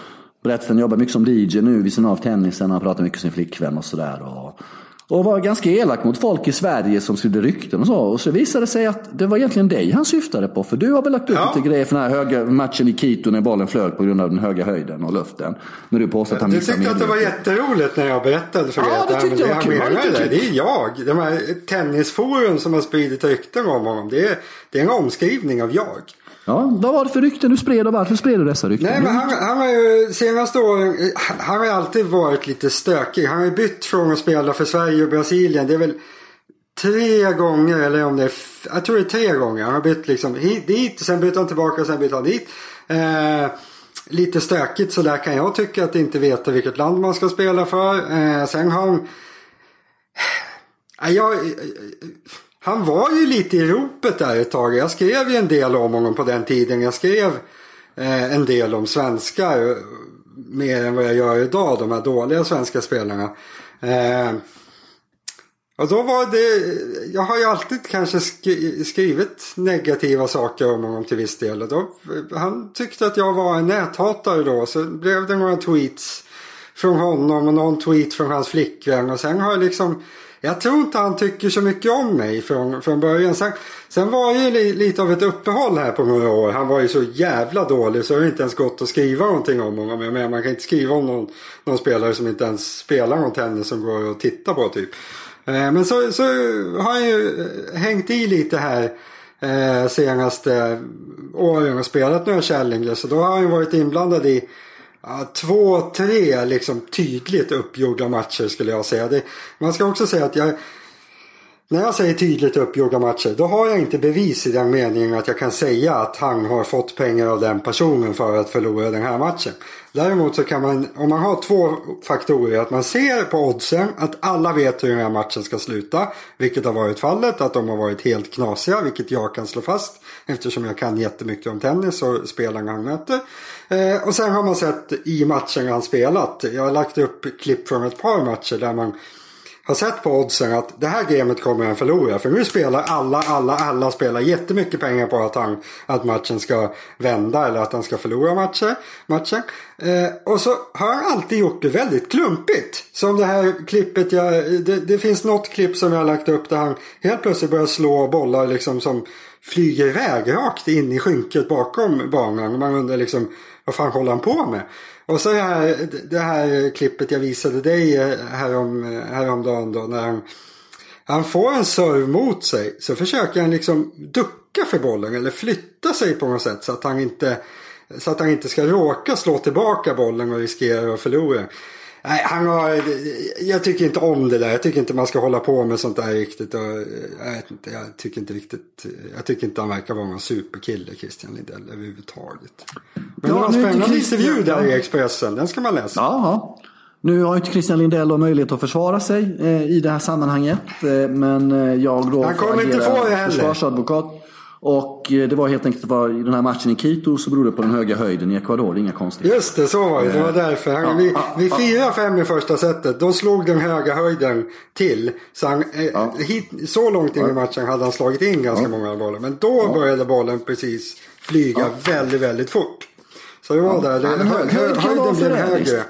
han jobbar mycket som DJ nu vid sidan av tennisen. Han pratar mycket med sin flickvän och sådär. Och och var ganska elak mot folk i Sverige som spridde rykten och så. Och så visade det sig att det var egentligen dig han syftade på. För du har väl lagt upp ja. lite grejer för den här höga matchen i Quito när bollen flög på grund av den höga höjden och luften. När du påstod att han Du tyckte att det var jätteroligt när jag berättade för dig ja, det tyckte jag var kul. Det, det är jag. De här tennisforum som har spridit rykten om honom. Det är, det är en omskrivning av jag. Ja, vad var det för rykten du spred och varför spred du dessa rykten? Nej, men han, han har ju senaste åren, han har alltid varit lite stökig. Han har ju bytt från att spela för Sverige och Brasilien. Det är väl tre gånger, eller om det är, jag tror det är tre gånger. Han har bytt liksom hit, dit, sen byter han tillbaka, sen byter han dit. Eh, lite stökigt så där kan jag tycka att inte veta vilket land man ska spela för. Eh, sen har han... Eh, jag, han var ju lite i ropet där ett tag. Jag skrev ju en del om honom på den tiden. Jag skrev eh, en del om svenskar. Eh, mer än vad jag gör idag. De här dåliga svenska spelarna. Eh, och då var det, jag har ju alltid kanske skrivit negativa saker om honom till viss del. Då, han tyckte att jag var en näthatare då. Så blev det några tweets från honom och någon tweet från hans flickvän. Och sen har jag liksom jag tror inte han tycker så mycket om mig från, från början. Sen, sen var det ju lite av ett uppehåll här på några år. Han var ju så jävla dålig så det har inte ens gått att skriva någonting om honom. Jag menar, man kan inte skriva om någon, någon spelare som inte ens spelar någon tennis som går att titta på typ. Eh, men så, så har han ju eh, hängt i lite här eh, senaste åren och spelat några Challenger. Så då har han ju varit inblandad i Ja, två, tre liksom tydligt uppgjorda matcher skulle jag säga. Det, man ska också säga att jag när jag säger tydligt uppgjorda matcher då har jag inte bevis i den meningen att jag kan säga att han har fått pengar av den personen för att förlora den här matchen. Däremot så kan man, om man har två faktorer, att man ser på oddsen att alla vet hur den här matchen ska sluta. Vilket har varit fallet, att de har varit helt knasiga, vilket jag kan slå fast. Eftersom jag kan jättemycket om tennis och spelarna han möter. Eh, och sen har man sett i matchen han spelat. Jag har lagt upp klipp från ett par matcher där man har sett på oddsen att det här gamet kommer han förlora. För nu spelar alla, alla, alla spelar jättemycket pengar på att, han, att matchen ska vända eller att han ska förlora matcher, matchen. Eh, och så har han alltid gjort det väldigt klumpigt. Som det här klippet, jag, det, det finns något klipp som jag har lagt upp där han helt plötsligt börjar slå bollar liksom som flyger iväg rakt in i skynket bakom banan. Och man undrar liksom vad fan håller han på med? Och så här, det här klippet jag visade dig eh, härom, häromdagen eh, då när han, han får en serv mot sig så försöker han liksom ducka för bollen eller flytta sig på något sätt så att han inte så att han inte ska råka slå tillbaka bollen och riskera att förlora. Nej, han har, jag tycker inte om det där. Jag tycker inte man ska hålla på med sånt där riktigt. Och, jag, vet inte, jag tycker inte riktigt. Jag tycker inte han verkar vara någon superkille, Christian Lindell överhuvudtaget. Men ja, det var en spännande intervju där i Expressen. Den ska man läsa. Jaha. Nu har inte Christian Lindell möjlighet att försvara sig eh, i det här sammanhanget. Eh, men eh, jag då Han kommer inte få det heller. Försvarsadvokat. Och eh, det var helt enkelt var i den här matchen i Quito så berodde det på den höga höjden i Ecuador. Inga konstigheter. Just det, så var det. Det var därför. Han, ja, vid vid 4-5 i första setet då slog den höga höjden till. Så, han, eh, ja. hit, så långt in i matchen hade han slagit in ganska många bollar. Men då började bollen precis flyga väldigt, väldigt fort. Så det var där. Det, höjden blev högre.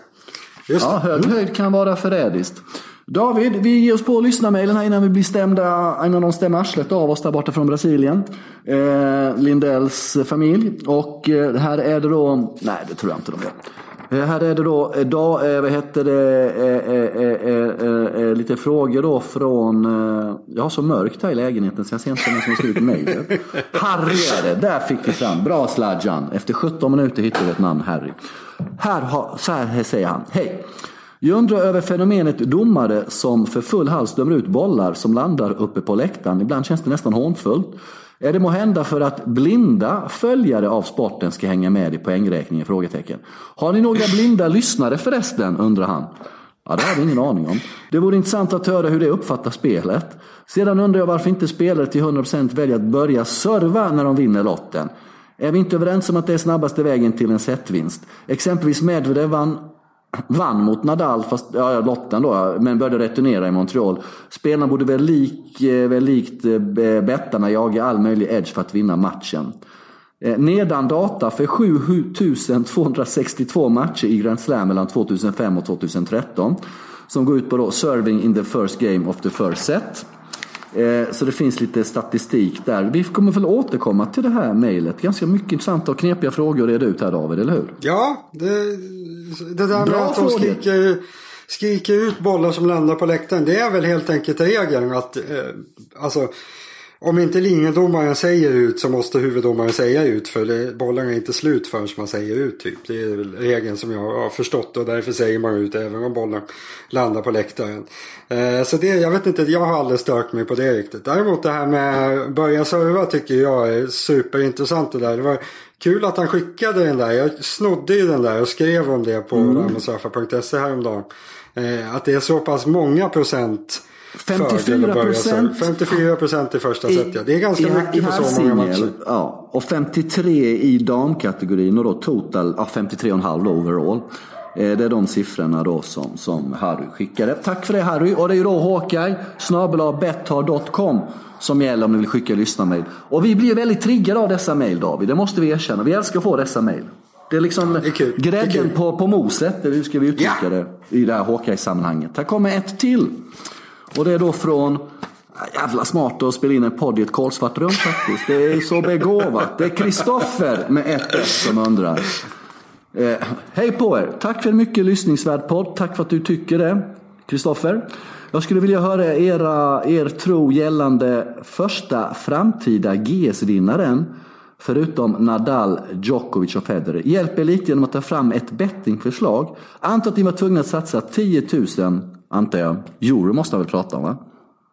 Just ja, hög höjd kan vara förrädiskt. David, vi ger oss på lyssnarmailen här innan vi blir stämda, innan de stämmer arslet av oss där borta från Brasilien. Eh, Lindells familj. Och eh, här är det då, nej det tror jag inte de gör. Eh, här är det då, eh, då eh, vad heter det, eh, eh, lite frågor då från, jag har så mörkt här i lägenheten så jag ser inte vem som har skrivit mejlet. Harry är det, där fick vi fram. Bra Sladjan. Efter 17 minuter hittade vi ett namn, Harry. Här, har, så här säger han, hej. Jag undrar över fenomenet domare som för full hals dömer ut bollar som landar uppe på läktaren. Ibland känns det nästan hånfullt. Är det må hända för att blinda följare av sporten ska hänga med i poängräkningen? Frågetecken. Har ni några blinda lyssnare förresten? undrar han. Ja, det har vi ingen aning om. Det vore intressant att höra hur det uppfattar spelet. Sedan undrar jag varför inte spelare till 100% väljer att börja serva när de vinner lotten. Är vi inte överens om att det är snabbaste vägen till en setvinst? Exempelvis Medvedev vann vann mot Nadal, fast, ja, lotten då, men började returnera i Montreal. Spelarna borde väl, lik, eh, väl likt eh, bettarna jaga all möjlig edge för att vinna matchen. Eh, nedan data för 7262 matcher i Grand Slam mellan 2005 och 2013. Som går ut på då serving in the first game of the first set. Eh, så det finns lite statistik där. Vi kommer väl återkomma till det här mejlet. Ganska mycket intressanta och knepiga frågor att reda ut här David, eller hur? Ja, det, det där med att de skriker, skriker ut bollar som landar på läktaren. Det är väl helt enkelt regeln att eh, alltså om inte linjedomaren säger ut så måste huvuddomaren säga ut för det, bollen är inte slut förrän man säger ut typ. Det är regeln som jag har förstått och därför säger man ut även om bollen landar på läktaren. Eh, så det, jag vet inte, jag har aldrig stört mig på det riktigt. Däremot det här med börja serva tycker jag är superintressant det där. Det var kul att han skickade den där. Jag snodde ju den där och skrev om det på mm. damosaffa.se häromdagen. Eh, att det är så pass många procent 54 procent. 54 procent i första set, ja. Det är ganska i, mycket i på så många matcher. Ja, och 53 i damkategorin och då total, ja 53,5 overall. Eh, det är de siffrorna då som, som Harry skickade. Tack för det Harry. Och det är ju då Håkaj snabelabetthar.com som gäller om ni vill skicka lyssnarmail. Och vi blir väldigt triggade av dessa mail David, det måste vi erkänna. Vi älskar att få dessa mail. Det är liksom det är grädden på, på moset, hur ska vi uttrycka ja. det i det här Håkaj-sammanhanget. Här kommer ett till. Och det är då från äh, Jävla smart att spela in en podd i ett kolsvart rum faktiskt. Det är så begåvat. Det är Kristoffer med ett S som undrar. Eh, hej på er! Tack för en mycket lyssningsvärd podd. Tack för att du tycker det, Kristoffer. Jag skulle vilja höra era, er tro gällande första framtida GS-vinnaren. Förutom Nadal, Djokovic och Federer. Hjälp er lite genom att ta fram ett bettingförslag. Anta att ni var tvungna att satsa 10 000 antar jag. Euro måste han väl prata om va?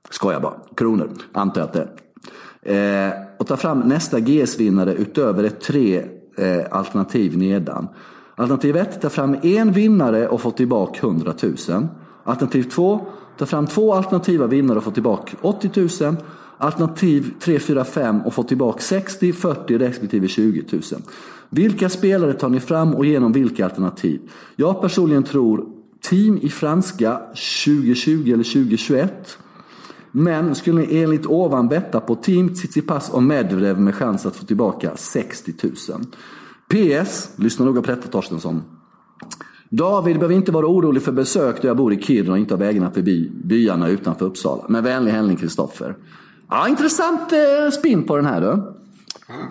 Skojar bara. Kronor, antar jag att det är. Eh, och ta fram nästa GS-vinnare utöver ett tre eh, alternativ nedan. Alternativ 1, ta fram en vinnare och få tillbaka 100 000. Alternativ 2, ta fram två alternativa vinnare och få tillbaka 80 000. Alternativ 3, 4, 5 och få tillbaka 60, 40 respektive 20 000. Vilka spelare tar ni fram och genom vilka alternativ? Jag personligen tror team i franska 2020 eller 2021. Men skulle ni enligt ovan betta på team Tsitsipas och Medvedev med chans att få tillbaka 60 000. PS, lyssna noga på detta Torstensson. David behöver inte vara orolig för besök då jag bor i Kiruna och inte har vägarna förbi byarna utanför Uppsala. Med vänlig hälsning Kristoffer. Ja, intressant eh, spin på den här du.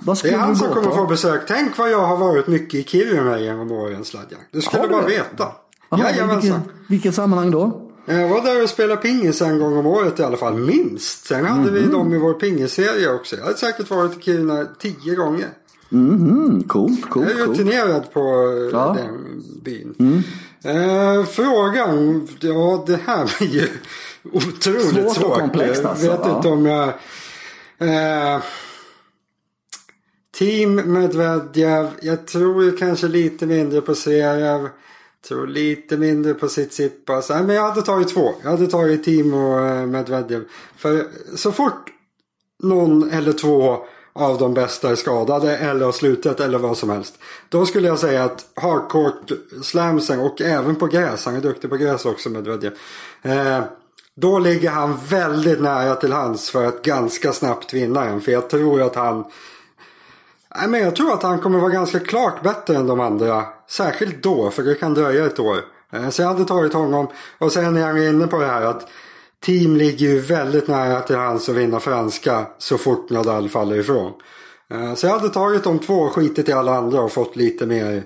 Vad det är han som kommer få besök. Tänk vad jag har varit mycket i Kiruna genom åren Sladjan. Du skulle bara veta. Jajamensan. Vilket sammanhang då? Jag var där och spelade pingis en gång om året i alla fall, minst. Sen hade mm. vi mhm. dem i vår pingisserie också. Jag hade säkert varit i Kiruna tio gånger. Mm, coolt, coolt, Jag är rutinerad på eh, ja. den byn. Mm. Eh, frågan, ja det här blir ju otroligt svårt. Svårt och komplext alltså. Jag vet ja. inte om jag... Eh, team Medvedev. Jag tror kanske lite mindre på Zverev. Tror lite mindre på Tsitsipas. Nej men jag hade tagit två. Jag hade tagit Timo och eh, Medvedev. För så fort någon eller två av de bästa är skadade eller har slutat eller vad som helst. Då skulle jag säga att hardcourt slamsen och även på gräs, han är duktig på gräs också Medvedev. Eh, då ligger han väldigt nära till hands för att ganska snabbt vinna en. För jag tror att han Nej, men jag tror att han kommer vara ganska klart bättre än de andra. Särskilt då, för det kan dröja ett år. Eh, så jag hade tagit honom. Och sen är jag inne på det här att team ligger ju väldigt nära till hans att vinna franska så fort Nadal faller ifrån. Eh, så jag hade tagit de två, skitit i alla andra och fått lite mer,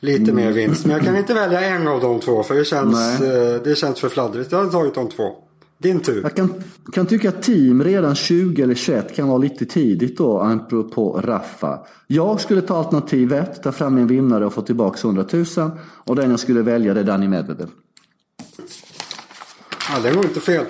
lite mm. mer vinst. Men jag kan inte välja en av de två för det känns, eh, det känns för fladdrigt. Jag hade tagit de två. Din tur. Jag kan, kan tycka att team redan 20 eller 21 kan vara lite tidigt då, apropå Raffa. Jag skulle ta alternativ 1, ta fram en vinnare och få tillbaka 100 000. Och den jag skulle välja det är Danny Medvedev. Ja, det går inte fel.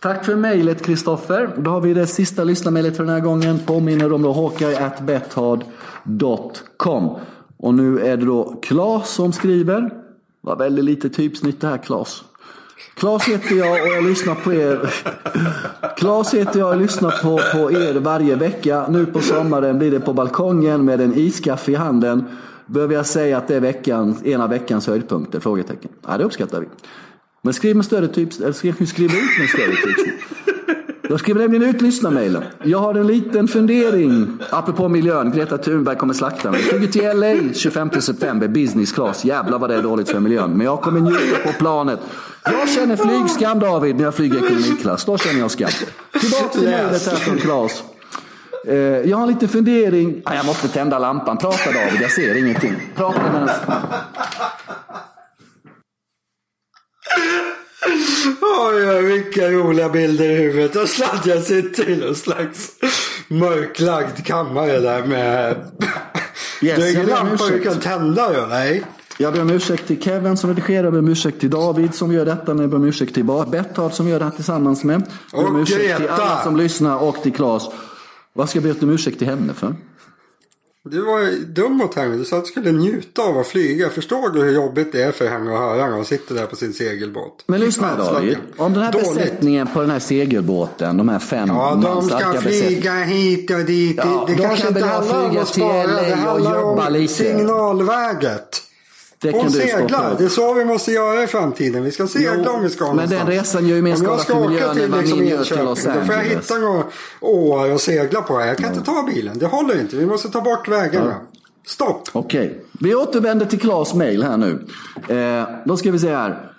Tack för mejlet Kristoffer. Då har vi det sista lyssnarmejlet för den här gången. Påminner om då hawkeye.bethard.com. Och nu är det då Klas som skriver. Var väldigt lite typsnitt det här Klas. Klas heter jag och jag lyssnar på er. Klas heter jag och lyssnar på, på er varje vecka. Nu på sommaren blir det på balkongen med en iskaffe i handen. Behöver jag säga att det är veckan, en av veckans höjdpunkter? Frågetecken. Ja, det uppskattar vi. Men skriv med större typs, eller skriv, skriv ut med större typs. Jag skriver nämligen ut lyssnarmailen. Jag har en liten fundering. Apropå miljön. Greta Thunberg kommer slakta mig. Flyger till LA 25 september. Business class. Jävlar vad det är dåligt för miljön. Men jag kommer njuta på planet. Jag känner flygskam David när jag flyger ekonomiklass. Då känner jag skam. Tillbaka till mejlet här från Claes. Eh, jag har en liten fundering. Jag måste tända lampan. Prata David, jag ser ingenting. Prata medan... Oj, oj, vilka roliga bilder i huvudet. Och Sladjan sitter i någon slags mörklagd kammare där med... Yes, det är ingen lampa du kan tända ju, nej. Jag ber om ursäkt till Kevin som redigerar, jag ber om ursäkt till David som gör detta, jag ber om ursäkt till Betthard som gör det här tillsammans med. Jag ber om ursäkt till alla som lyssnar och till Claes. Vad ska jag be om ursäkt till henne för? Du var dum mot henne. Du sa att du skulle njuta av att flyga. Förstår du hur jobbigt det är för henne att höra när hon sitter där på sin segelbåt? Men lyssna David. Om den här Dåligt. besättningen på den här segelbåten, de här fem Ja, de ska flyga hit och dit. Ja, det, det kanske inte handlar om att spara. Det handlar om signalväget. Och seglar. Det är så vi måste göra i framtiden. Vi ska segla om vi ska Men den resan gör ju mer skada för miljön än vad liksom min gör till Los Angeles. Då får jag hitta några åar och segla på. Jag kan ja. inte ta bilen. Det håller inte. Vi måste ta bort vägarna. Ja. Stopp! Okej. Okay. Vi återvänder till Klas mail här nu. Eh, då ska vi se här.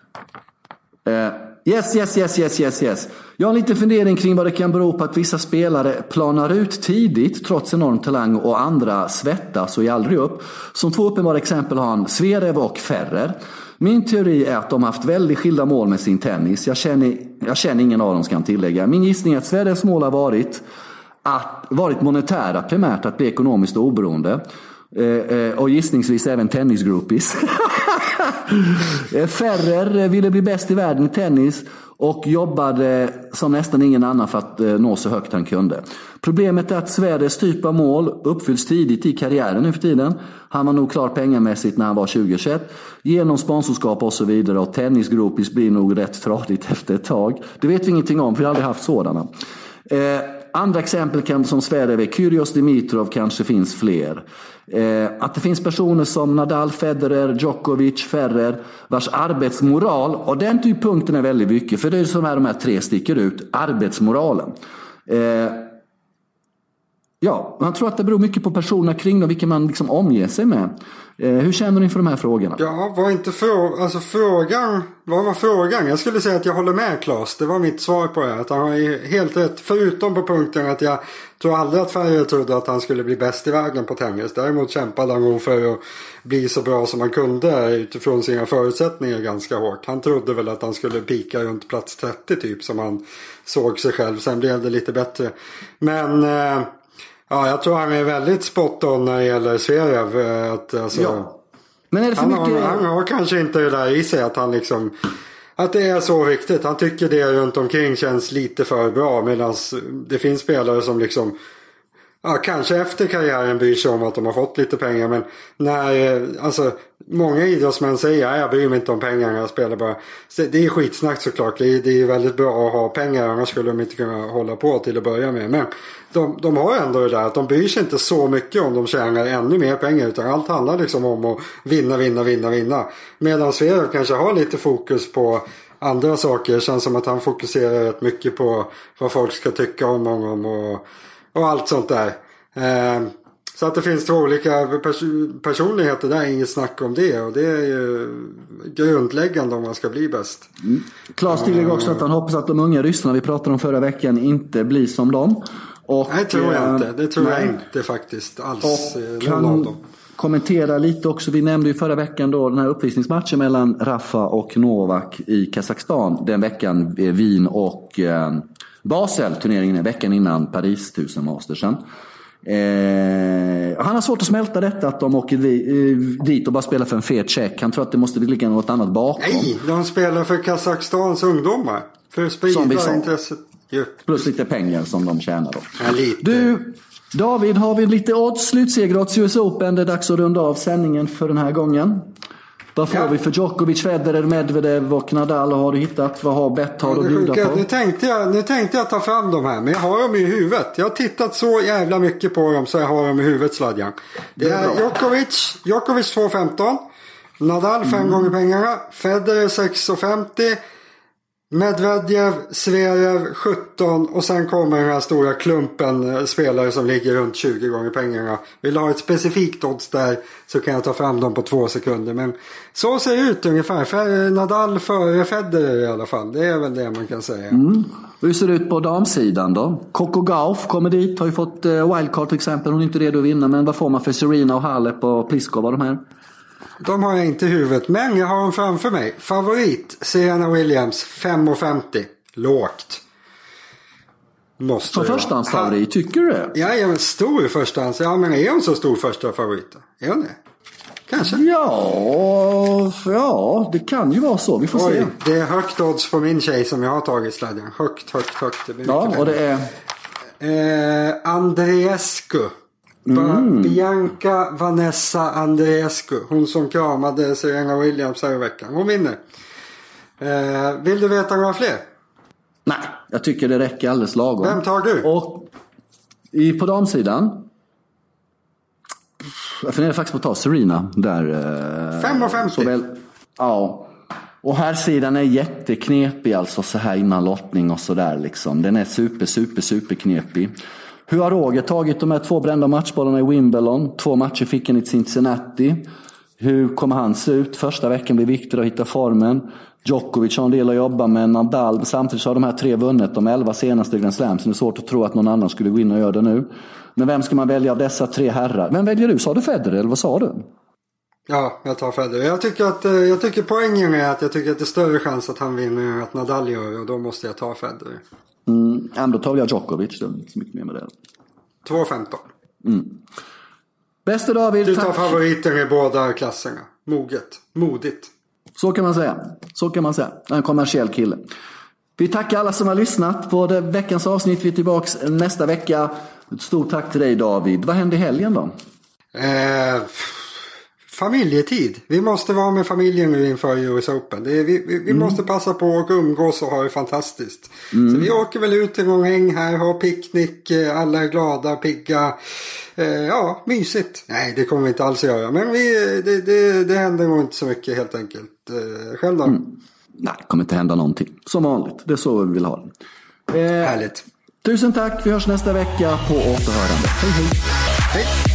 Eh, Yes, yes, yes, yes, yes, yes. Jag har en liten fundering kring vad det kan bero på att vissa spelare planar ut tidigt trots enorm talang och andra svettas och är aldrig upp. Som två uppenbara exempel har han Zverev och Ferrer. Min teori är att de har haft väldigt skilda mål med sin tennis. Jag känner, jag känner ingen av dem ska jag tillägga. Min gissning är att Zverevs mål har varit, att, varit monetära primärt, att bli ekonomiskt oberoende. Eh, eh, och gissningsvis även tennisgroupies. [LAUGHS] Eh, Ferrer eh, ville bli bäst i världen i tennis och jobbade som nästan ingen annan för att eh, nå så högt han kunde. Problemet är att Sveriges typ av mål uppfylls tidigt i karriären nu för tiden. Han var nog klar pengamässigt när han var 20-21. Genom sponsorskap och så vidare och tennisgroupies blir nog rätt tradigt [LAUGHS] efter ett tag. Det vet vi ingenting om för vi har aldrig haft sådana andra exempel kan, som Zverev är Kyrgios Dimitrov, kanske finns fler. Eh, att det finns personer som Nadal, Federer, Djokovic, Ferrer vars arbetsmoral, och den typpunkten är väldigt viktig, för det är som här de här tre sticker ut, arbetsmoralen. Eh, Ja, man tror att det beror mycket på personerna kring dem, vilka man liksom omger sig med. Eh, hur känner du inför de här frågorna? Ja, var inte frå alltså frågan, vad var frågan? Jag skulle säga att jag håller med Claes. Det var mitt svar på det. Att han har helt rätt. Förutom på punkten att jag tror aldrig att Färre trodde att han skulle bli bäst i världen på tennis. Däremot kämpade han nog för att bli så bra som han kunde utifrån sina förutsättningar ganska hårt. Han trodde väl att han skulle pika runt plats 30 typ som han såg sig själv. Sen blev det lite bättre. Men eh, Ja, jag tror han är väldigt spot on när det gäller Zverev. Eh, alltså, ja. Men är det för han, mycket... har, han har kanske inte det där i sig att han liksom... Att det är så viktigt. Han tycker det runt omkring känns lite för bra. Medan det finns spelare som liksom ja, kanske efter karriären bryr sig om att de har fått lite pengar. Men när, eh, alltså, många idrottsmän säger att jag bryr mig inte om pengarna, jag spelar bara. Det är skitsnack såklart. Det är, det är väldigt bra att ha pengar, annars skulle de inte kunna hålla på till att börja med. Men de, de har ändå det där att de bryr sig inte så mycket om de tjänar ännu mer pengar. Utan allt handlar liksom om att vinna, vinna, vinna, vinna. Medan Sverige kanske har lite fokus på andra saker. Det känns som att han fokuserar rätt mycket på vad folk ska tycka om honom. Och, och allt sånt där. Eh, så att det finns två olika pers personligheter där, inget snack om det. Och det är ju grundläggande om man ska bli bäst. Mm. Claes tillägger också att han hoppas att de unga ryssarna vi pratade om förra veckan inte blir som dem. Och, nej, det tror jag inte. Det tror nej. jag inte faktiskt alls. Och kan kommentera lite också. Vi nämnde ju förra veckan då den här uppvisningsmatchen mellan Rafa och Novak i Kazakstan. Den veckan, Wien och eh, Basel, turneringen är veckan innan Paris 1000 Mastersen. Eh, han har svårt att smälta detta att de åker eh, dit och bara spelar för en fet check. Han tror att det måste ligga något annat bakom. Nej, de spelar för Kazakstans ungdomar. För att sprida intresset. Plus lite pengar som de tjänar då. Ja. Du, David, har vi lite odds? Slutsegerodds US Open. Det är dags att runda av sändningen för den här gången. Vad får ja. vi för Djokovic, Federer, Medvedev och Nadal? Har du hittat? Vad har Bett har att bjuda på? Nu tänkte, jag, nu tänkte jag ta fram de här, men jag har dem i huvudet. Jag har tittat så jävla mycket på dem så jag har dem i huvudet Sladjan. Det, det är, är Djokovic, Djokovic 2,15. Nadal 5 mm. gånger pengarna. Federer 6,50. Medvedev, Zverev 17 och sen kommer den här stora klumpen eh, spelare som ligger runt 20 gånger pengarna. Vill du ha ett specifikt odds där så kan jag ta fram dem på två sekunder. Men så ser det ut ungefär. Nadal före Federer i alla fall. Det är väl det man kan säga. Mm. Hur ser det ut på damsidan då? Coco Gauff kommer dit, har ju fått eh, wildcard till exempel. Hon är inte redo att vinna men vad får man för Serena och Halep och Pliskova de här? De har jag inte i huvudet, men jag har dem framför mig. Favorit, Serena Williams, 5,50. Lågt. Måste Som förstahandsfavorit, tycker du det? Ja, ja men stor förstahands. Ja, men är hon så stor första favorit? Är hon det? Kanske? Ja, ja, det kan ju vara så. Vi får Oj, se. Det är högt odds på min tjej som jag har tagit sladden. Högt, högt, högt. Det ja, och det är? Eh, Andreescu. Mm. Bianca Vanessa Andreescu. Hon som kramade Serena Williams här i veckan. Hon vinner. Eh, vill du veta några fler? Nej, jag tycker det räcker alldeles lagom. Vem tar du? Och i, på damsidan. Jag funderar faktiskt på att ta Serena där. 5,50. Såväl, ja. Och här sidan är jätteknepig alltså så här innan lottning och sådär liksom. Den är super, super, super knepig. Hur har Roger tagit de här två brända matchbollarna i Wimbledon? Två matcher fick han i Cincinnati. Hur kommer han se ut? Första veckan blir viktig att hitta formen. Djokovic har en del att jobba med. Nadal, samtidigt har de här tre vunnit de elva senaste Grand Slams. Det är svårt att tro att någon annan skulle gå in och göra det nu. Men vem ska man välja av dessa tre herrar? Vem väljer du? Sa du Federer eller vad sa du? Ja, jag tar Federer. Jag tycker, att, eh, jag tycker poängen är att jag tycker att det är större chans att han vinner än att Nadal gör och då måste jag ta Federer. Mm, ja, då tar jag Djokovic. Det är inte så mycket mer med det. 2,15. Mm. Bäste David, Du tar tack. favoriten i båda klasserna. Moget. Modigt. Så kan man säga. Så kan man säga. En kommersiell kille. Vi tackar alla som har lyssnat på det veckans avsnitt. Vi är tillbaka nästa vecka. Ett stort tack till dig David. Vad händer i helgen då? Eh, familjetid. Vi måste vara med familjen nu inför US Open. Det är, vi vi, vi mm. måste passa på att umgås och ha det fantastiskt. Mm. Så vi åker väl ut till någon häng här, har picknick, eh, alla är glada, pigga. Eh, ja, mysigt. Nej, det kommer vi inte alls göra. Men vi, det, det, det händer nog inte så mycket helt enkelt. Eh, själv då? Mm. Nej, det kommer inte hända någonting. Som vanligt. Det är så vi vill ha det. Eh, Härligt. Tusen tack. Vi hörs nästa vecka på återhörande. Hej, hej. Hej.